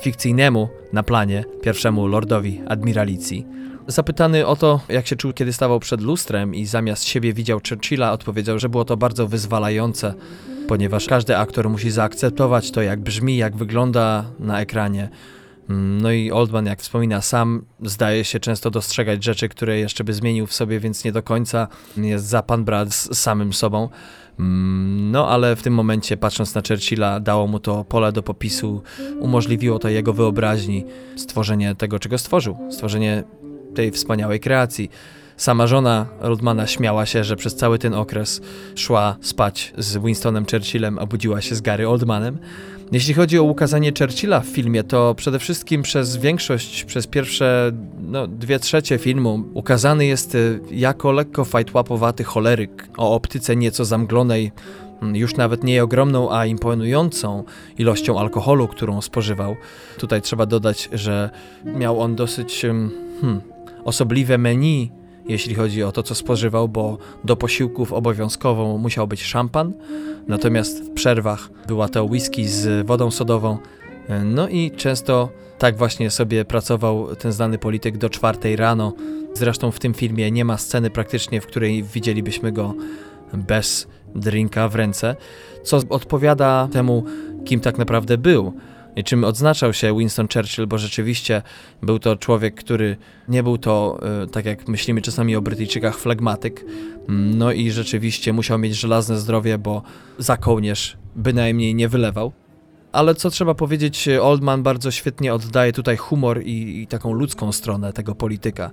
fikcyjnemu na planie pierwszemu lordowi admiralicji. Zapytany o to, jak się czuł, kiedy stawał przed lustrem i zamiast siebie widział Churchilla, odpowiedział, że było to bardzo wyzwalające, ponieważ każdy aktor musi zaakceptować to, jak brzmi, jak wygląda na ekranie. Mm, no i Oldman, jak wspomina sam, zdaje się często dostrzegać rzeczy, które jeszcze by zmienił w sobie, więc nie do końca jest za pan brat z samym sobą. Mm, no ale w tym momencie, patrząc na Churchilla, dało mu to pole do popisu, umożliwiło to jego wyobraźni stworzenie tego, czego stworzył, stworzenie tej wspaniałej kreacji. Sama żona Rodmana śmiała się, że przez cały ten okres szła spać z Winstonem Churchillem, a budziła się z Gary Oldmanem. Jeśli chodzi o ukazanie Churchilla w filmie, to przede wszystkim przez większość, przez pierwsze no, dwie trzecie filmu ukazany jest y, jako lekko fajtłapowaty choleryk o optyce nieco zamglonej, mm, już nawet nie ogromną, a imponującą ilością alkoholu, którą spożywał. Tutaj trzeba dodać, że miał on dosyć hmm, osobliwe menu jeśli chodzi o to, co spożywał, bo do posiłków obowiązkowo musiał być szampan, natomiast w przerwach była to whisky z wodą sodową. No i często tak właśnie sobie pracował ten znany polityk do czwartej rano. Zresztą w tym filmie nie ma sceny praktycznie, w której widzielibyśmy go bez drinka w ręce, co odpowiada temu, kim tak naprawdę był czym odznaczał się Winston Churchill, bo rzeczywiście był to człowiek, który nie był to, e, tak jak myślimy czasami o Brytyjczykach, flegmatyk. Mm, no i rzeczywiście musiał mieć żelazne zdrowie, bo za kołnierz bynajmniej nie wylewał. Ale co trzeba powiedzieć, Oldman bardzo świetnie oddaje tutaj humor i, i taką ludzką stronę tego polityka.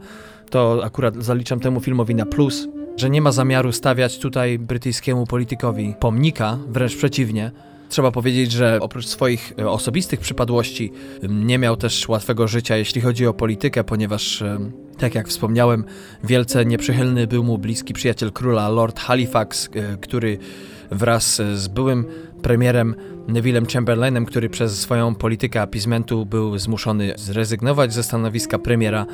To akurat zaliczam temu filmowi na plus, że nie ma zamiaru stawiać tutaj brytyjskiemu politykowi pomnika, wręcz przeciwnie, Trzeba powiedzieć, że oprócz swoich e, osobistych przypadłości nie miał też łatwego życia, jeśli chodzi o politykę, ponieważ, tak jak wspomniałem, wielce nieprzychylny był mu bliski przyjaciel króla, Lord Halifax, e, który wraz z byłym premierem Nevillem Chamberlainem, który przez swoją politykę apizmentu był zmuszony zrezygnować ze stanowiska premiera,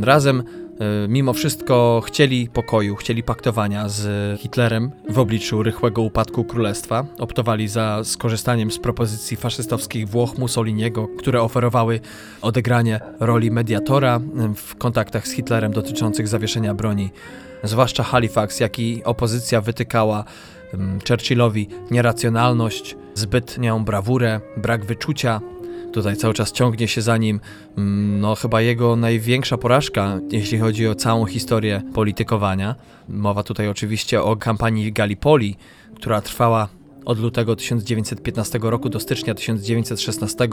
razem E, mimo wszystko chcieli pokoju, chcieli paktowania z Hitlerem w obliczu rychłego upadku królestwa. Optowali za skorzystaniem z propozycji faszystowskich Włoch Mussoliniego, które oferowały odegranie roli mediatora w kontaktach z Hitlerem dotyczących zawieszenia broni. Zwłaszcza Halifax, jak i opozycja wytykała Churchillowi nieracjonalność, zbytnią brawurę, brak wyczucia, Tutaj cały czas ciągnie się za nim, mm, no chyba jego największa porażka, jeśli chodzi o całą historię politykowania. Mowa tutaj oczywiście o kampanii Gallipoli, która trwała od lutego 1915 roku do stycznia 1916.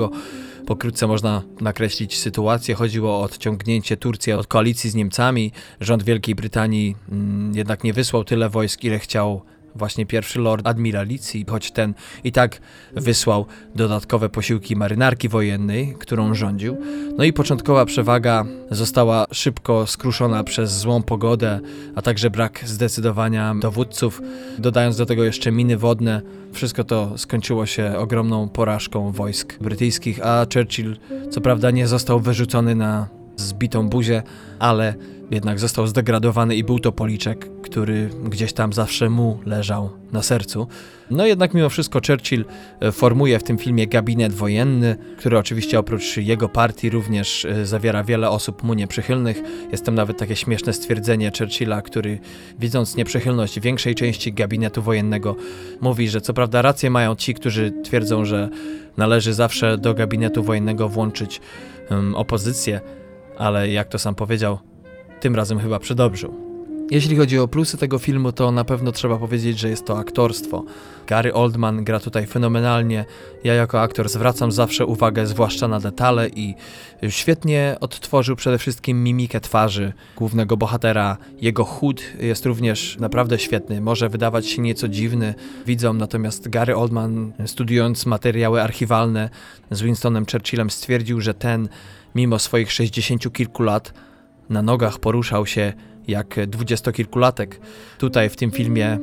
Pokrótce można nakreślić sytuację. Chodziło o odciągnięcie Turcji od koalicji z Niemcami. Rząd Wielkiej Brytanii mm, jednak nie wysłał tyle wojsk, ile chciał właśnie pierwszy lord admiralicji, choć ten i tak wysłał dodatkowe posiłki marynarki wojennej, którą rządził. No i początkowa przewaga została szybko skruszona przez złą pogodę, a także brak zdecydowania dowódców, dodając do tego jeszcze miny wodne. Wszystko to skończyło się ogromną porażką wojsk brytyjskich, a Churchill co prawda nie został wyrzucony na zbitą buzię, ale jednak został zdegradowany i był to policzek, który gdzieś tam zawsze mu leżał na sercu. No jednak mimo wszystko Churchill e, formuje w tym filmie gabinet wojenny, który oczywiście oprócz jego partii również e, zawiera wiele osób mu nieprzychylnych. Jest tam nawet takie śmieszne stwierdzenie Churchilla, który widząc nieprzychylność większej części gabinetu wojennego mówi, że co prawda rację mają ci, którzy twierdzą, że należy zawsze do gabinetu wojennego włączyć um, opozycję, ale jak to sam powiedział, tym razem chyba przedobrzył. Jeśli chodzi o plusy tego filmu, to na pewno trzeba powiedzieć, że jest to aktorstwo. Gary Oldman gra tutaj fenomenalnie. Ja jako aktor zwracam zawsze uwagę zwłaszcza na detale i świetnie odtworzył przede wszystkim mimikę twarzy głównego bohatera. Jego chód jest również naprawdę świetny. Może wydawać się nieco dziwny widzom, natomiast Gary Oldman studiując materiały archiwalne z Winstonem Churchillem stwierdził, że ten mimo swoich sześćdziesięciu kilku lat na nogach poruszał się jak dwudziestokilkulatek. Tutaj w tym filmie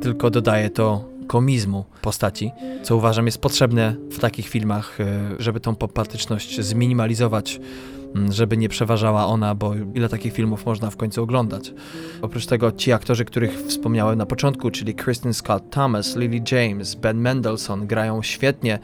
tylko dodaje to komizmu postaci, co uważam jest potrzebne w takich filmach, e, żeby tą popatyczność zminimalizować, żeby nie przeważała ona, bo ile takich filmów można w końcu oglądać. Oprócz tego ci aktorzy, których wspomniałem na początku, czyli Kristen Scott Thomas, Lily James, Ben Mendelsohn grają świetnie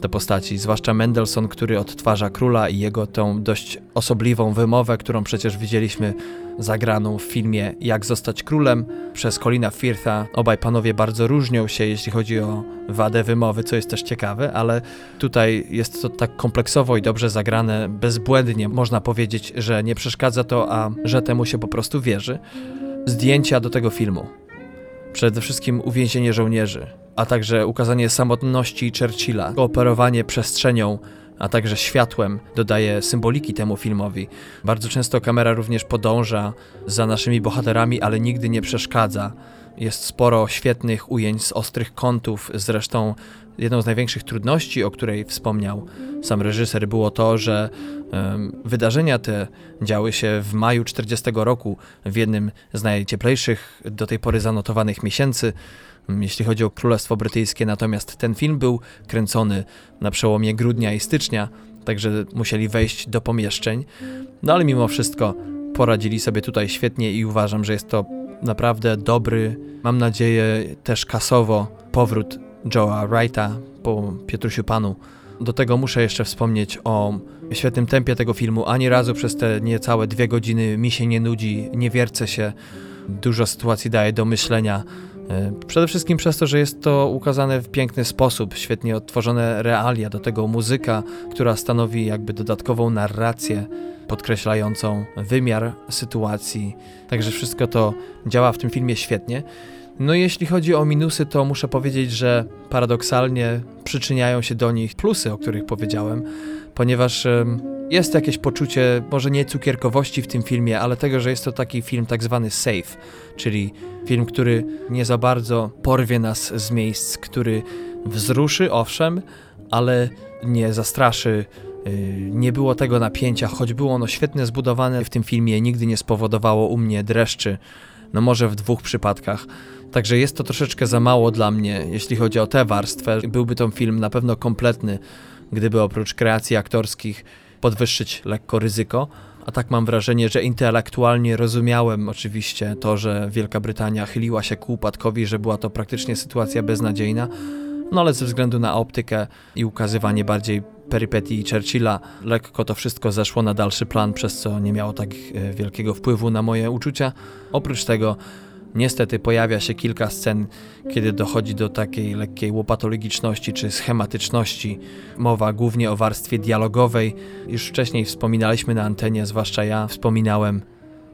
te postaci, zwłaszcza Mendelssohn, który odtwarza króla i jego tą dość osobliwą wymowę, którą przecież widzieliśmy zagraną w filmie Jak zostać królem przez Colina Firtha. Obaj panowie bardzo różnią się, jeśli chodzi o wadę wymowy, co jest też ciekawe, ale tutaj jest to tak kompleksowo i dobrze zagrane, bezbłędnie. Można powiedzieć, że nie przeszkadza to, a że temu się po prostu wierzy. Zdjęcia do tego filmu. Przede wszystkim uwięzienie żołnierzy, a także ukazanie samotności Churchilla, operowanie przestrzenią, a także światłem dodaje symboliki temu filmowi. Bardzo często kamera również podąża za naszymi bohaterami, ale nigdy nie przeszkadza. Jest sporo świetnych ujęć z ostrych kątów, zresztą jedną z największych trudności, o której wspomniał sam reżyser, było to, że wydarzenia te działy się w maju 40 roku, w jednym z najcieplejszych do tej pory zanotowanych miesięcy, jeśli chodzi o Królestwo Brytyjskie, natomiast ten film był kręcony na przełomie grudnia i stycznia, także musieli wejść do pomieszczeń, no ale mimo wszystko poradzili sobie tutaj świetnie i uważam, że jest to naprawdę dobry, mam nadzieję też kasowo, powrót Joe'a Wrighta po Piotrusiu Panu. Do tego muszę jeszcze wspomnieć o świetnym tempie tego filmu. Ani razu przez te niecałe dwie godziny mi się nie nudzi, nie wiercę się. Dużo sytuacji daje do myślenia. E, przede wszystkim przez to, że jest to ukazane w piękny sposób, świetnie odtworzone realia, do tego muzyka, która stanowi jakby dodatkową narrację podkreślającą wymiar sytuacji. Także wszystko to działa w tym filmie świetnie. No jeśli chodzi o minusy, to muszę powiedzieć, że paradoksalnie przyczyniają się do nich plusy, o których powiedziałem, ponieważ jest jakieś poczucie, może nie cukierkowości w tym filmie, ale tego, że jest to taki film tak zwany safe, czyli film, który nie za bardzo porwie nas z miejsc, który wzruszy, owszem, ale nie zastraszy y, nie było tego napięcia, choć było ono świetnie zbudowane w tym filmie, nigdy nie spowodowało u mnie dreszczy, no może w dwóch przypadkach. Także jest to troszeczkę za mało dla mnie, jeśli chodzi o tę warstwę. Byłby to film na pewno kompletny, gdyby oprócz kreacji aktorskich podwyższyć lekko ryzyko. A tak mam wrażenie, że intelektualnie rozumiałem oczywiście to, że Wielka Brytania chyliła się ku upadkowi, że była to praktycznie sytuacja beznadziejna. No ale ze względu na optykę i ukazywanie bardziej perypetii Churchilla, lekko to wszystko zeszło na dalszy plan, przez co nie miało tak e, wielkiego wpływu na moje uczucia. Oprócz tego Niestety pojawia się kilka scen, kiedy dochodzi do takiej lekkiej łopatologiczności czy schematyczności. Mowa głównie o warstwie dialogowej. Już wcześniej wspominaliśmy na antenie, zwłaszcza ja wspominałem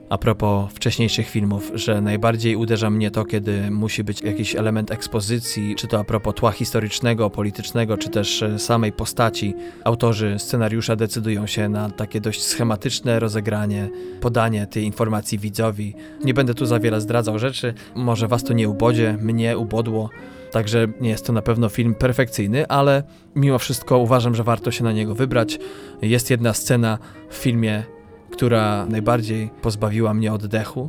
a propos wcześniejszych filmów, że najbardziej uderza mnie to, kiedy musi być jakiś element ekspozycji, czy to a propos tła historycznego, politycznego, czy też e, samej postaci. Autorzy scenariusza decydują się na takie dość schematyczne rozegranie, podanie tej informacji widzowi. Nie będę tu za wiele zdradzał rzeczy, może was to nie ubodzie, mnie ubodło. Także nie jest to na pewno film perfekcyjny, ale mimo wszystko uważam, że warto się na niego wybrać. Jest jedna scena w filmie, która najbardziej pozbawiła mnie oddechu.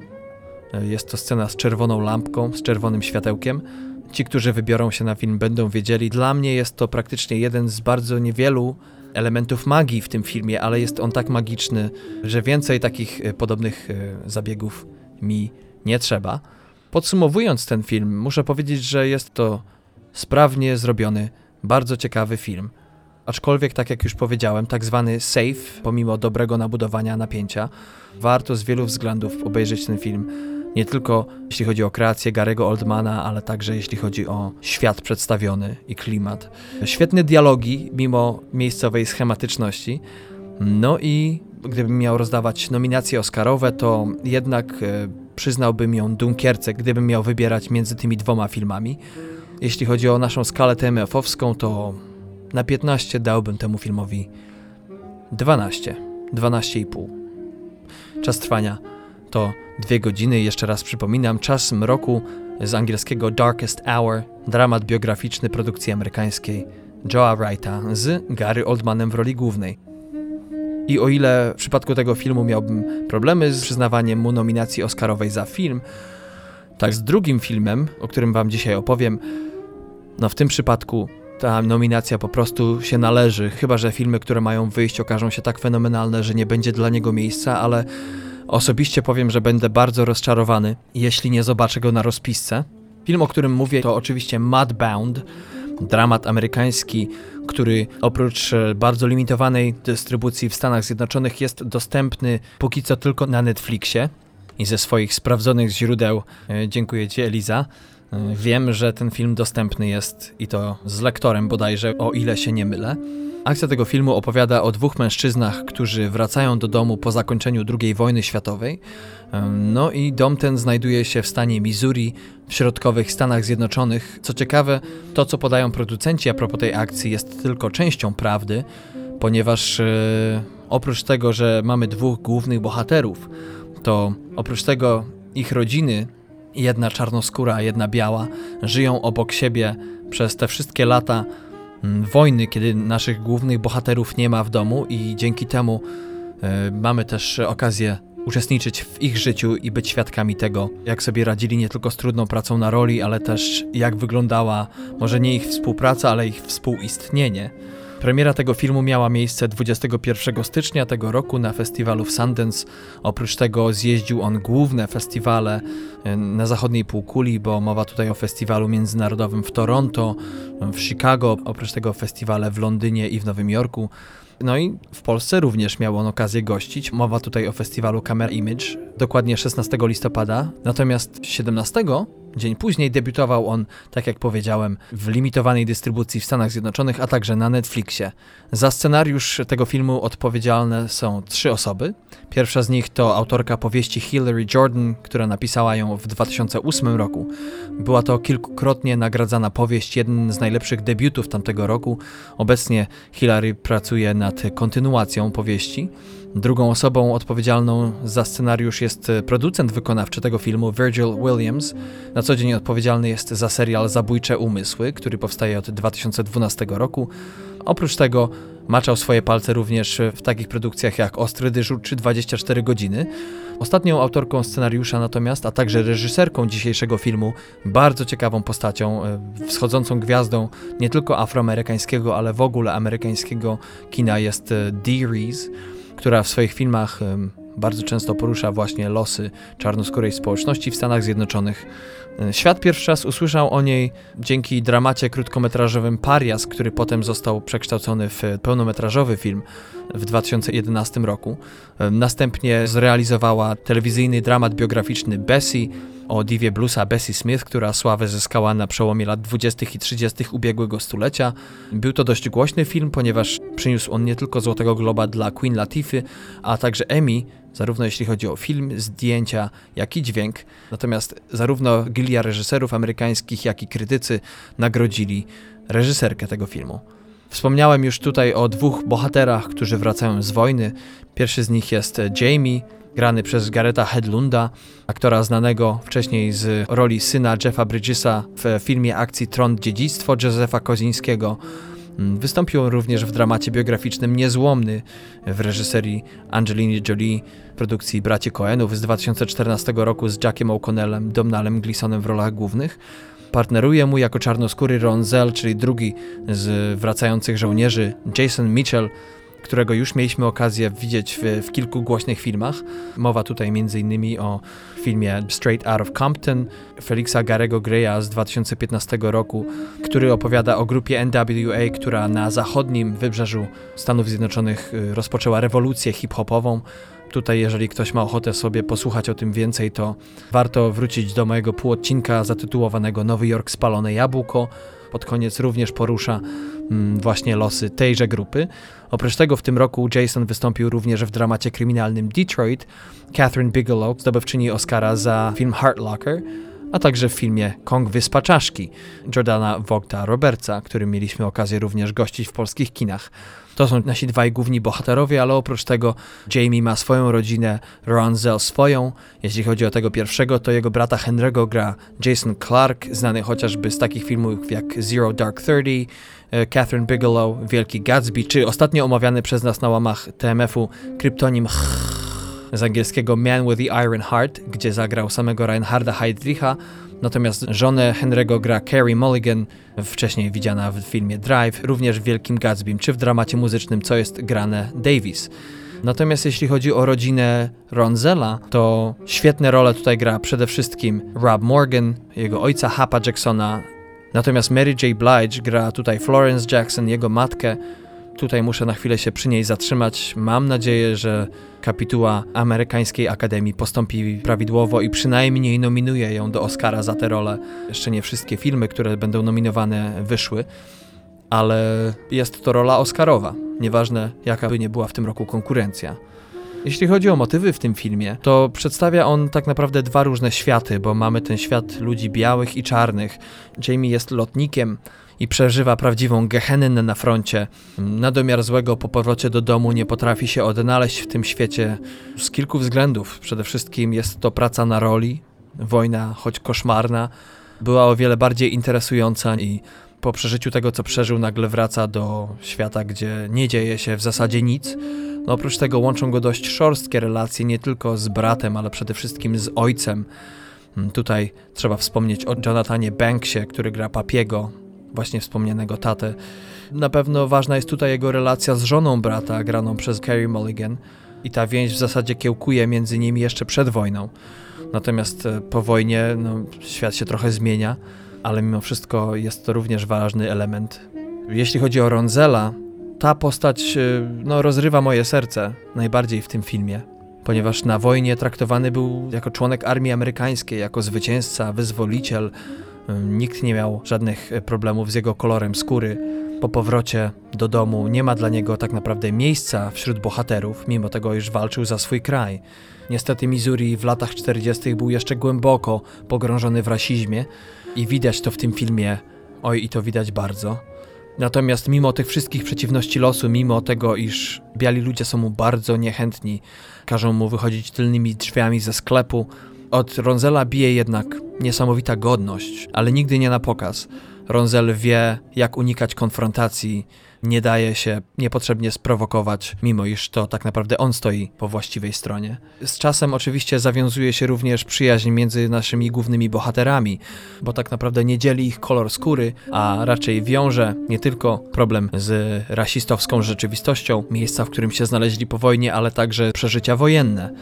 Jest to scena z czerwoną lampką, z czerwonym światełkiem. Ci, którzy wybiorą się na film, będą wiedzieli. Dla mnie jest to praktycznie jeden z bardzo niewielu elementów magii w tym filmie, ale jest on tak magiczny, że więcej takich e, podobnych e, zabiegów mi nie trzeba. Podsumowując ten film, muszę powiedzieć, że jest to sprawnie zrobiony, bardzo ciekawy film. Aczkolwiek, tak jak już powiedziałem, tak zwany safe, pomimo dobrego nabudowania napięcia, warto z wielu względów obejrzeć ten film. Nie tylko jeśli chodzi o kreację Garego Oldmana, ale także jeśli chodzi o świat przedstawiony i klimat. Świetne dialogi, mimo miejscowej schematyczności. No i gdybym miał rozdawać nominacje Oscarowe, to jednak e, przyznałbym ją Dunkierce, gdybym miał wybierać między tymi dwoma filmami. Jeśli chodzi o naszą skalę TMF-owską, to na 15 dałbym temu filmowi 12, 12,5. Czas trwania to dwie godziny. Jeszcze raz przypominam, czas mroku z angielskiego Darkest Hour, dramat biograficzny produkcji amerykańskiej Joa Wrighta z Gary Oldmanem w roli głównej. I o ile w przypadku tego filmu miałbym problemy z przyznawaniem mu nominacji Oscarowej za film, tak z drugim filmem, o którym Wam dzisiaj opowiem, no w tym przypadku ta nominacja po prostu się należy, chyba że filmy, które mają wyjść, okażą się tak fenomenalne, że nie będzie dla niego miejsca, ale osobiście powiem, że będę bardzo rozczarowany, jeśli nie zobaczę go na rozpisce. Film, o którym mówię, to oczywiście Mudbound, dramat amerykański, który oprócz e, bardzo limitowanej dystrybucji w Stanach Zjednoczonych jest dostępny póki co tylko na Netflixie. I ze swoich sprawdzonych źródeł, e, dziękuję Ci Eliza, Wiem, że ten film dostępny jest i to z lektorem bodajże, o ile się nie mylę. Akcja tego filmu opowiada o dwóch mężczyznach, którzy wracają do domu po zakończeniu II wojny światowej. No i dom ten znajduje się w stanie Missouri w środkowych Stanach Zjednoczonych. Co ciekawe, to co podają producenci a propos tej akcji jest tylko częścią prawdy, ponieważ e, oprócz tego, że mamy dwóch głównych bohaterów, to oprócz tego ich rodziny jedna czarnoskóra, a jedna biała, żyją obok siebie przez te wszystkie lata mm, wojny, kiedy naszych głównych bohaterów nie ma w domu i dzięki temu y, mamy też okazję uczestniczyć w ich życiu i być świadkami tego, jak sobie radzili nie tylko z trudną pracą na roli, ale też jak wyglądała może nie ich współpraca, ale ich współistnienie. Premiera tego filmu miała miejsce 21 stycznia tego roku na festiwalu w Sundance. Oprócz tego zjeździł on główne festiwale e, na zachodniej półkuli, bo mowa tutaj o festiwalu międzynarodowym w Toronto, w Chicago, oprócz tego festiwale w Londynie i w Nowym Jorku. No i w Polsce również miał on okazję gościć. Mowa tutaj o festiwalu Camera Image, dokładnie 16 listopada. Natomiast 17 Dzień później debiutował on, tak jak powiedziałem, w limitowanej dystrybucji w Stanach Zjednoczonych, a także na Netflixie. Za scenariusz tego filmu odpowiedzialne są trzy osoby. Pierwsza z nich to autorka powieści Hilary Jordan, która napisała ją w 2008 roku. Była to kilkukrotnie nagradzana powieść, jeden z najlepszych debiutów tamtego roku. Obecnie Hilary pracuje nad kontynuacją powieści. Drugą osobą odpowiedzialną za scenariusz jest producent wykonawczy tego filmu, Virgil Williams. Na co dzień odpowiedzialny jest za serial Zabójcze Umysły, który powstaje od 2012 roku. Oprócz tego maczał swoje palce również w takich produkcjach jak Ostry Dyżur czy 24 godziny. Ostatnią autorką scenariusza natomiast, a także reżyserką dzisiejszego filmu, bardzo ciekawą postacią, e, wschodzącą gwiazdą nie tylko afroamerykańskiego, ale w ogóle amerykańskiego kina jest e, Dee Reese która w swoich filmach bardzo często porusza właśnie losy czarnoskórej społeczności w Stanach Zjednoczonych. E, świat pierwszy raz usłyszał o niej dzięki dramacie krótkometrażowym Parias, który potem został przekształcony w pełnometrażowy film w 2011 roku. E, następnie zrealizowała telewizyjny dramat biograficzny Bessie, o divie bluesa Bessie Smith, która sławę zyskała na przełomie lat 20. i 30. ubiegłego stulecia. Był to dość głośny film, ponieważ przyniósł on nie tylko Złotego Globa dla Queen Latify, a także Emmy, zarówno jeśli chodzi o film, zdjęcia, jak i dźwięk. Natomiast zarówno gilia reżyserów amerykańskich, jak i krytycy nagrodzili reżyserkę tego filmu. Wspomniałem już tutaj o dwóch bohaterach, którzy wracają z wojny. Pierwszy z nich jest Jamie, grany przez Gareta Hedlunda, aktora znanego wcześniej z roli syna Jeffa Bridgesa w filmie akcji Tron Dziedzictwo Józefa Kozińskiego. Mm, wystąpił również w dramacie biograficznym Niezłomny w reżyserii Angeliny Jolie, produkcji Braci Coenów z 2014 roku z Jackiem O'Connellem, Domnalem Glisonem w rolach głównych. Partneruje mu jako czarnoskóry Ron Zell, czyli drugi z wracających żołnierzy, Jason Mitchell, którego już mieliśmy okazję widzieć w, w kilku głośnych filmach. Mowa tutaj m.in. o filmie Straight Out of Compton Felixa Garego Greya z 2015 roku, który opowiada o grupie NWA, która na zachodnim wybrzeżu Stanów Zjednoczonych y, rozpoczęła rewolucję hip-hopową. Tutaj, jeżeli ktoś ma ochotę sobie posłuchać o tym więcej, to warto wrócić do mojego półodcinka zatytułowanego Nowy Jork Spalone Jabłko. Pod koniec również porusza mm, właśnie losy tejże grupy. Oprócz tego w tym roku Jason wystąpił również w dramacie kryminalnym Detroit. Catherine Bigelow, zdobywczyni Oscara za film Heart Locker, a także w filmie Kong Wyspa Czaszki Jordana Wogta Robertsa, którym mieliśmy okazję również gościć w polskich kinach. To są nasi dwaj główni bohaterowie, ale oprócz tego Jamie ma swoją rodzinę, Ron Zell swoją. Jeśli chodzi o tego pierwszego, to jego brata Henry'ego gra Jason Clark, znany chociażby z takich filmów jak Zero Dark Thirty, e, Catherine Bigelow, Wielki Gatsby, czy ostatnio omawiany przez nas na łamach TMF-u kryptonim z angielskiego Man with the Iron Heart, gdzie zagrał samego Reinharda Heydricha, natomiast żonę Henry'ego gra Carrie Mulligan, wcześniej widziana w filmie Drive, również w Wielkim Gatsbym, czy w dramacie muzycznym Co jest grane Davis. Natomiast jeśli chodzi o rodzinę Ronzella, to świetne role tutaj gra przede wszystkim Rob Morgan, jego ojca Hapa Jacksona, natomiast Mary J. Blige gra tutaj Florence Jackson, jego matkę, Tutaj muszę na chwilę się przy niej zatrzymać. Mam nadzieję, że kapituła amerykańskiej akademii postąpi prawidłowo i przynajmniej nominuje ją do Oscara za tę rolę. Jeszcze nie wszystkie filmy, które będą nominowane, wyszły, ale jest to rola Oscarowa. Nieważne, jaka by nie była w tym roku konkurencja. Jeśli chodzi o motywy w tym filmie, to przedstawia on tak naprawdę dwa różne światy, bo mamy ten świat ludzi białych i czarnych. Jamie jest lotnikiem, i przeżywa prawdziwą gehennę na froncie. Nadomiar złego po powrocie do domu nie potrafi się odnaleźć w tym świecie z kilku względów. Przede wszystkim jest to praca na roli, wojna, choć koszmarna, była o wiele bardziej interesująca i po przeżyciu tego, co przeżył, nagle wraca do świata, gdzie nie dzieje się w zasadzie nic. No oprócz tego łączą go dość szorstkie relacje nie tylko z bratem, ale przede wszystkim z ojcem. Tutaj trzeba wspomnieć o Jonathanie Banksie, który gra Papiego, właśnie wspomnianego tatę. Na pewno ważna jest tutaj jego relacja z żoną brata, graną przez Carrie Mulligan. I ta więź w zasadzie kiełkuje między nimi jeszcze przed wojną. Natomiast e, po wojnie no, świat się trochę zmienia, ale mimo wszystko jest to również ważny element. Jeśli chodzi o Ronzela, ta postać e, no, rozrywa moje serce najbardziej w tym filmie, ponieważ na wojnie traktowany był jako członek armii amerykańskiej, jako zwycięzca, wyzwoliciel, Nikt nie miał żadnych e, problemów z jego kolorem skóry. Po powrocie do domu nie ma dla niego tak naprawdę miejsca wśród bohaterów, mimo tego, iż walczył za swój kraj. Niestety Missouri w latach 40. był jeszcze głęboko pogrążony w rasizmie i widać to w tym filmie, oj i to widać bardzo. Natomiast mimo tych wszystkich przeciwności losu, mimo tego, iż biali ludzie są mu bardzo niechętni, każą mu wychodzić tylnymi drzwiami ze sklepu, od Ronzela bije jednak niesamowita godność, ale nigdy nie na pokaz. Ronzel wie, jak unikać konfrontacji, nie daje się niepotrzebnie sprowokować, mimo iż to tak naprawdę on stoi po właściwej stronie. Z czasem oczywiście zawiązuje się również przyjaźń między naszymi głównymi bohaterami, bo tak naprawdę nie dzieli ich kolor skóry, a raczej wiąże nie tylko problem z rasistowską rzeczywistością, miejsca, w którym się znaleźli po wojnie, ale także przeżycia wojenne.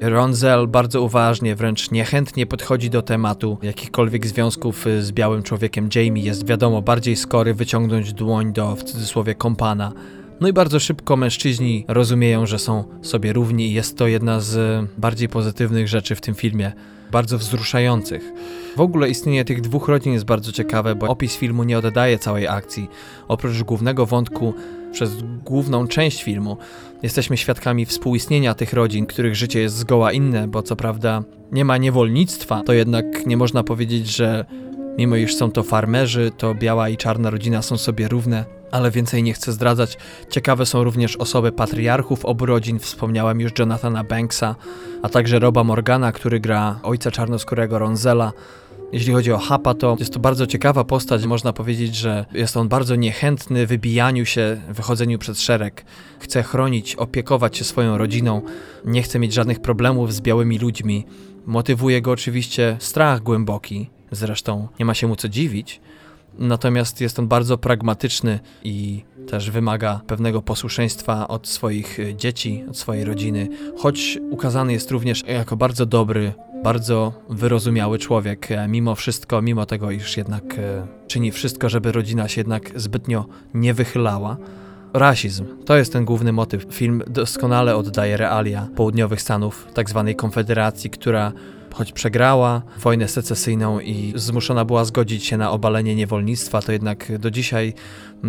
Ronzel bardzo uważnie, wręcz niechętnie podchodzi do tematu jakichkolwiek związków z białym człowiekiem. Jamie jest wiadomo bardziej skory wyciągnąć dłoń do w cudzysłowie kompana. No i bardzo szybko mężczyźni rozumieją, że są sobie równi i jest to jedna z bardziej pozytywnych rzeczy w tym filmie. bardzo wzruszających. W ogóle istnienie tych dwóch rodzin jest bardzo ciekawe, bo opis filmu nie oddaje całej akcji. Oprócz głównego wątku, przez główną część filmu, jesteśmy świadkami współistnienia tych rodzin, których życie jest zgoła inne, bo co prawda nie ma niewolnictwa, to jednak nie można powiedzieć, że mimo iż są to farmerzy, to biała i czarna rodzina są sobie równe ale więcej nie chcę zdradzać. Ciekawe są również osoby patriarchów obu rodzin, wspomniałem już Jonathana Banksa, a także Roba Morgana, który gra ojca czarnoskórego Ronzela. Jeśli chodzi o Hapa, to jest to bardzo ciekawa postać. Można powiedzieć, że jest on bardzo niechętny wybijaniu się, wychodzeniu przed szereg. Chce chronić, opiekować się swoją rodziną, nie chce mieć żadnych problemów z białymi ludźmi. Motywuje go oczywiście strach głęboki, zresztą nie ma się mu co dziwić. Natomiast jest on bardzo pragmatyczny i też wymaga pewnego posłuszeństwa od swoich e, dzieci, od swojej rodziny, choć ukazany jest również jako bardzo dobry, bardzo wyrozumiały człowiek, e, mimo wszystko, mimo tego, iż jednak e, czyni wszystko, żeby rodzina się jednak zbytnio nie wychylała. Rasizm to jest ten główny motyw. Film doskonale oddaje realia południowych Stanów, tak zwanej konfederacji, która choć przegrała wojnę secesyjną i zmuszona była zgodzić się na obalenie niewolnictwa, to jednak do dzisiaj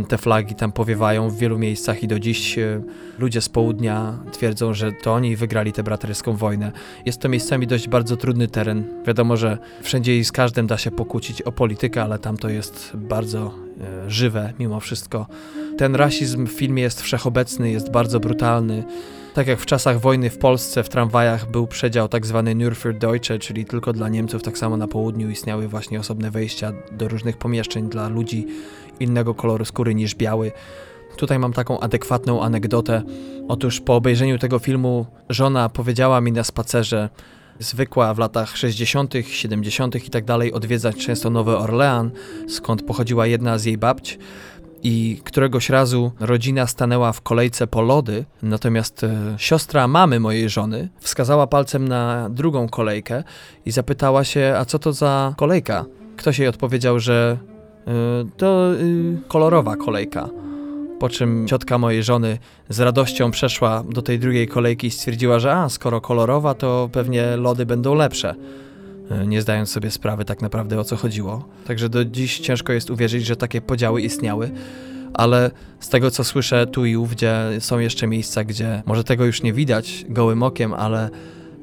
te flagi tam powiewają w wielu miejscach i do dziś e, ludzie z południa twierdzą, że to oni wygrali tę braterską wojnę. Jest to miejscami dość bardzo trudny teren. Wiadomo, że wszędzie i z każdym da się pokłócić o politykę, ale tam to jest bardzo e, żywe mimo wszystko. Ten rasizm w filmie jest wszechobecny, jest bardzo brutalny. Tak jak w czasach wojny w Polsce w tramwajach był przedział tak zwany Nürferdeutsche, czyli tylko dla Niemców, tak samo na południu istniały właśnie osobne wejścia do różnych pomieszczeń dla ludzi innego koloru skóry niż biały. Tutaj mam taką adekwatną anegdotę. Otóż po obejrzeniu tego filmu żona powiedziała mi na spacerze, zwykła w latach 60., 70. i tak dalej odwiedzać często Nowy Orlean, skąd pochodziła jedna z jej babć i któregoś razu rodzina stanęła w kolejce po lody, natomiast e, siostra mamy mojej żony wskazała palcem na drugą kolejkę i zapytała się, a co to za kolejka? Ktoś jej odpowiedział, że e, to y, kolorowa kolejka. Po czym ciotka mojej żony z radością przeszła do tej drugiej kolejki i stwierdziła, że a, skoro kolorowa, to pewnie lody będą lepsze. E, nie zdając sobie sprawy tak naprawdę o co chodziło. Także do dziś ciężko jest uwierzyć, że takie podziały istniały, ale z tego co słyszę tu i ówdzie są jeszcze miejsca, gdzie może tego już nie widać gołym okiem, ale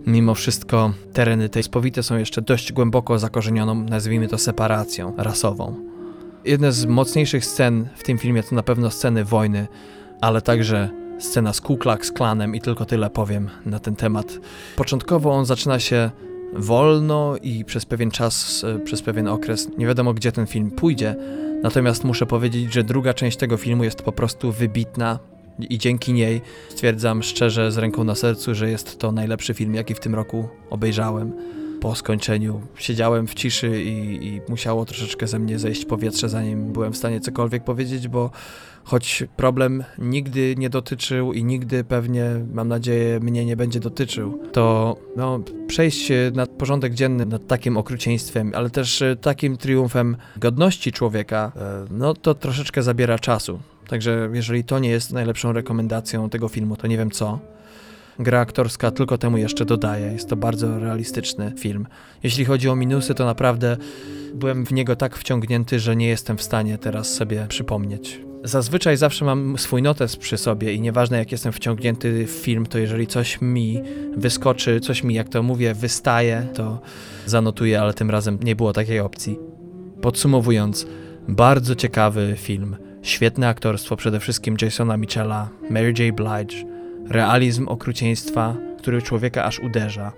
mimo wszystko tereny te spowite są jeszcze dość głęboko zakorzenioną, nazwijmy to separacją rasową. Jedna z mocniejszych scen w tym filmie to na pewno sceny wojny, ale także scena z Ku Klux Klanem i tylko tyle powiem na ten temat. Początkowo on zaczyna się wolno i przez pewien czas, e, przez pewien okres nie wiadomo gdzie ten film pójdzie. Natomiast muszę powiedzieć, że druga część tego filmu jest po prostu wybitna i dzięki niej stwierdzam szczerze z ręką na sercu, że jest to najlepszy film, jaki w tym roku obejrzałem. Po skończeniu siedziałem w ciszy i, i musiało troszeczkę ze mnie zejść powietrze, zanim byłem w stanie cokolwiek powiedzieć, bo choć problem nigdy nie dotyczył i nigdy pewnie, mam nadzieję, mnie nie będzie dotyczył, to no, przejść nad porządek dzienny nad takim okrucieństwem, ale też e, takim triumfem godności człowieka, e, no to troszeczkę zabiera czasu. Także jeżeli to nie jest najlepszą rekomendacją tego filmu, to nie wiem co. Gra aktorska tylko temu jeszcze dodaje. Jest to bardzo realistyczny film. Jeśli chodzi o minusy, to naprawdę byłem w niego tak wciągnięty, że nie jestem w stanie teraz sobie przypomnieć. Zazwyczaj zawsze mam swój notes przy sobie i nieważne jak jestem wciągnięty w film, to jeżeli coś mi wyskoczy, coś mi, jak to mówię, wystaje, to zanotuję, ale tym razem nie było takiej opcji. Podsumowując, bardzo ciekawy film, świetne aktorstwo, przede wszystkim Jasona Michela, Mary J. Blige, realizm okrucieństwa, który człowieka aż uderza.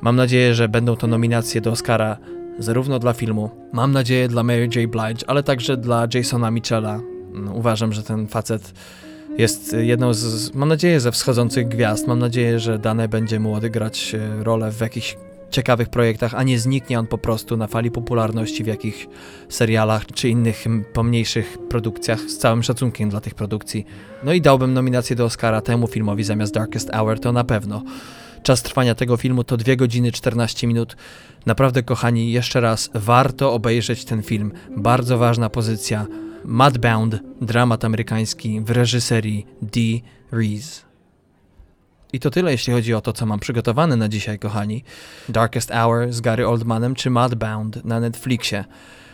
Mam nadzieję, że będą to nominacje do Oscara zarówno dla filmu, mam nadzieję dla Mary J. Blige, ale także dla Jasona Michela, no, uważam, że ten facet jest jedną z, mam nadzieję, ze wschodzących gwiazd. Mam nadzieję, że dane będzie mu odegrać e, rolę w jakichś ciekawych projektach, a nie zniknie on po prostu na fali popularności w jakichś serialach czy innych pomniejszych produkcjach, z całym szacunkiem dla tych produkcji. No i dałbym nominację do Oscara temu filmowi zamiast Darkest Hour, to na pewno. Czas trwania tego filmu to 2 godziny 14 minut. Naprawdę, kochani, jeszcze raz warto obejrzeć ten film. Bardzo ważna pozycja. Mudbound, dramat amerykański w reżyserii Dee Reese. I to tyle, jeśli chodzi o to, co mam przygotowane na dzisiaj, kochani. Darkest Hour z Gary Oldmanem czy Mudbound na Netflixie.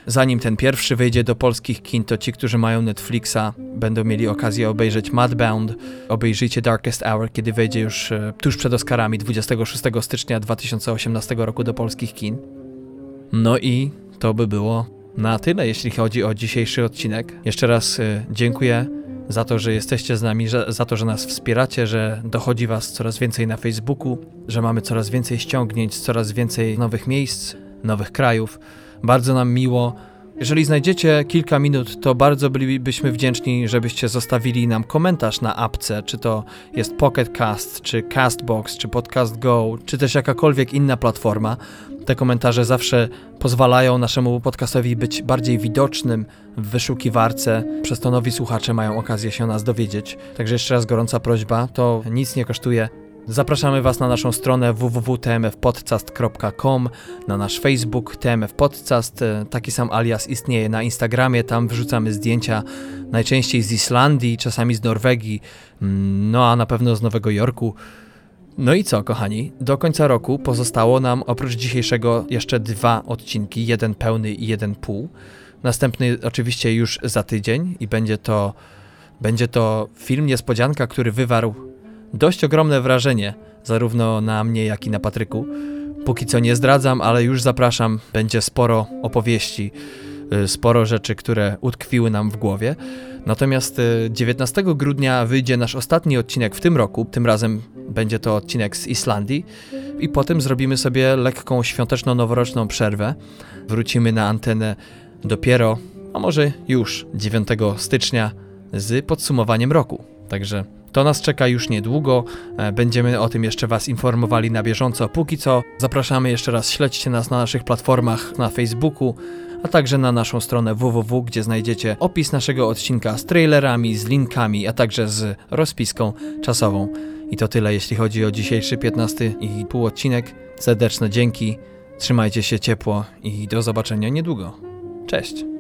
Zanim ten pierwszy wyjdzie do polskich kin, to ci, którzy mają Netflixa, będą mieli okazję obejrzeć Mudbound. Obejrzyjcie Darkest Hour, kiedy wejdzie już e, tuż przed Oscarami 26 stycznia 2018 roku do polskich kin. No i to by było na tyle, jeśli chodzi o dzisiejszy odcinek. Jeszcze raz e, dziękuję za to, że jesteście z nami, że, za to, że nas wspieracie, że dochodzi Was coraz więcej na Facebooku, że mamy coraz więcej ściągnięć, coraz więcej nowych miejsc, nowych krajów. Bardzo nam miło. Jeżeli znajdziecie kilka minut, to bardzo bylibyśmy wdzięczni, żebyście zostawili nam komentarz na apce, czy to jest Pocket Cast, czy Castbox, czy Podcast Go, czy też jakakolwiek inna platforma. Te komentarze zawsze pozwalają naszemu podcastowi być bardziej widocznym w wyszukiwarce, przez to nowi słuchacze mają okazję się nas dowiedzieć. Także jeszcze raz gorąca prośba, to nic nie kosztuje. Zapraszamy Was na naszą stronę www.tmfpodcast.com, na nasz Facebook TMF Podcast. Taki sam alias istnieje na Instagramie, tam wrzucamy zdjęcia najczęściej z Islandii, czasami z Norwegii, mm, no a na pewno z Nowego Jorku. No i co, kochani? Do końca roku pozostało nam oprócz dzisiejszego jeszcze dwa odcinki, jeden pełny i jeden pół. Następny oczywiście już za tydzień i będzie to, będzie to film niespodzianka, który wywarł dość ogromne wrażenie, zarówno na mnie, jak i na Patryku. Póki co nie zdradzam, ale już zapraszam, będzie sporo opowieści, y, sporo rzeczy, które utkwiły nam w głowie. Natomiast 19 y, grudnia wyjdzie nasz ostatni odcinek w tym roku, tym razem będzie to odcinek z Islandii i potem zrobimy sobie lekką świąteczno-noworoczną przerwę. Wrócimy na antenę dopiero, a może już 9 stycznia z podsumowaniem roku. Także to nas czeka już niedługo. E, będziemy o tym jeszcze Was informowali na bieżąco. Póki co zapraszamy jeszcze raz, śledźcie nas na naszych platformach na Facebooku, a także na naszą stronę www, gdzie znajdziecie opis naszego odcinka z trailerami, z linkami, a także z rozpiską czasową. I to tyle, jeśli chodzi o dzisiejszy 15 i pół odcinek. Serdeczne dzięki, trzymajcie się ciepło i do zobaczenia niedługo. Cześć!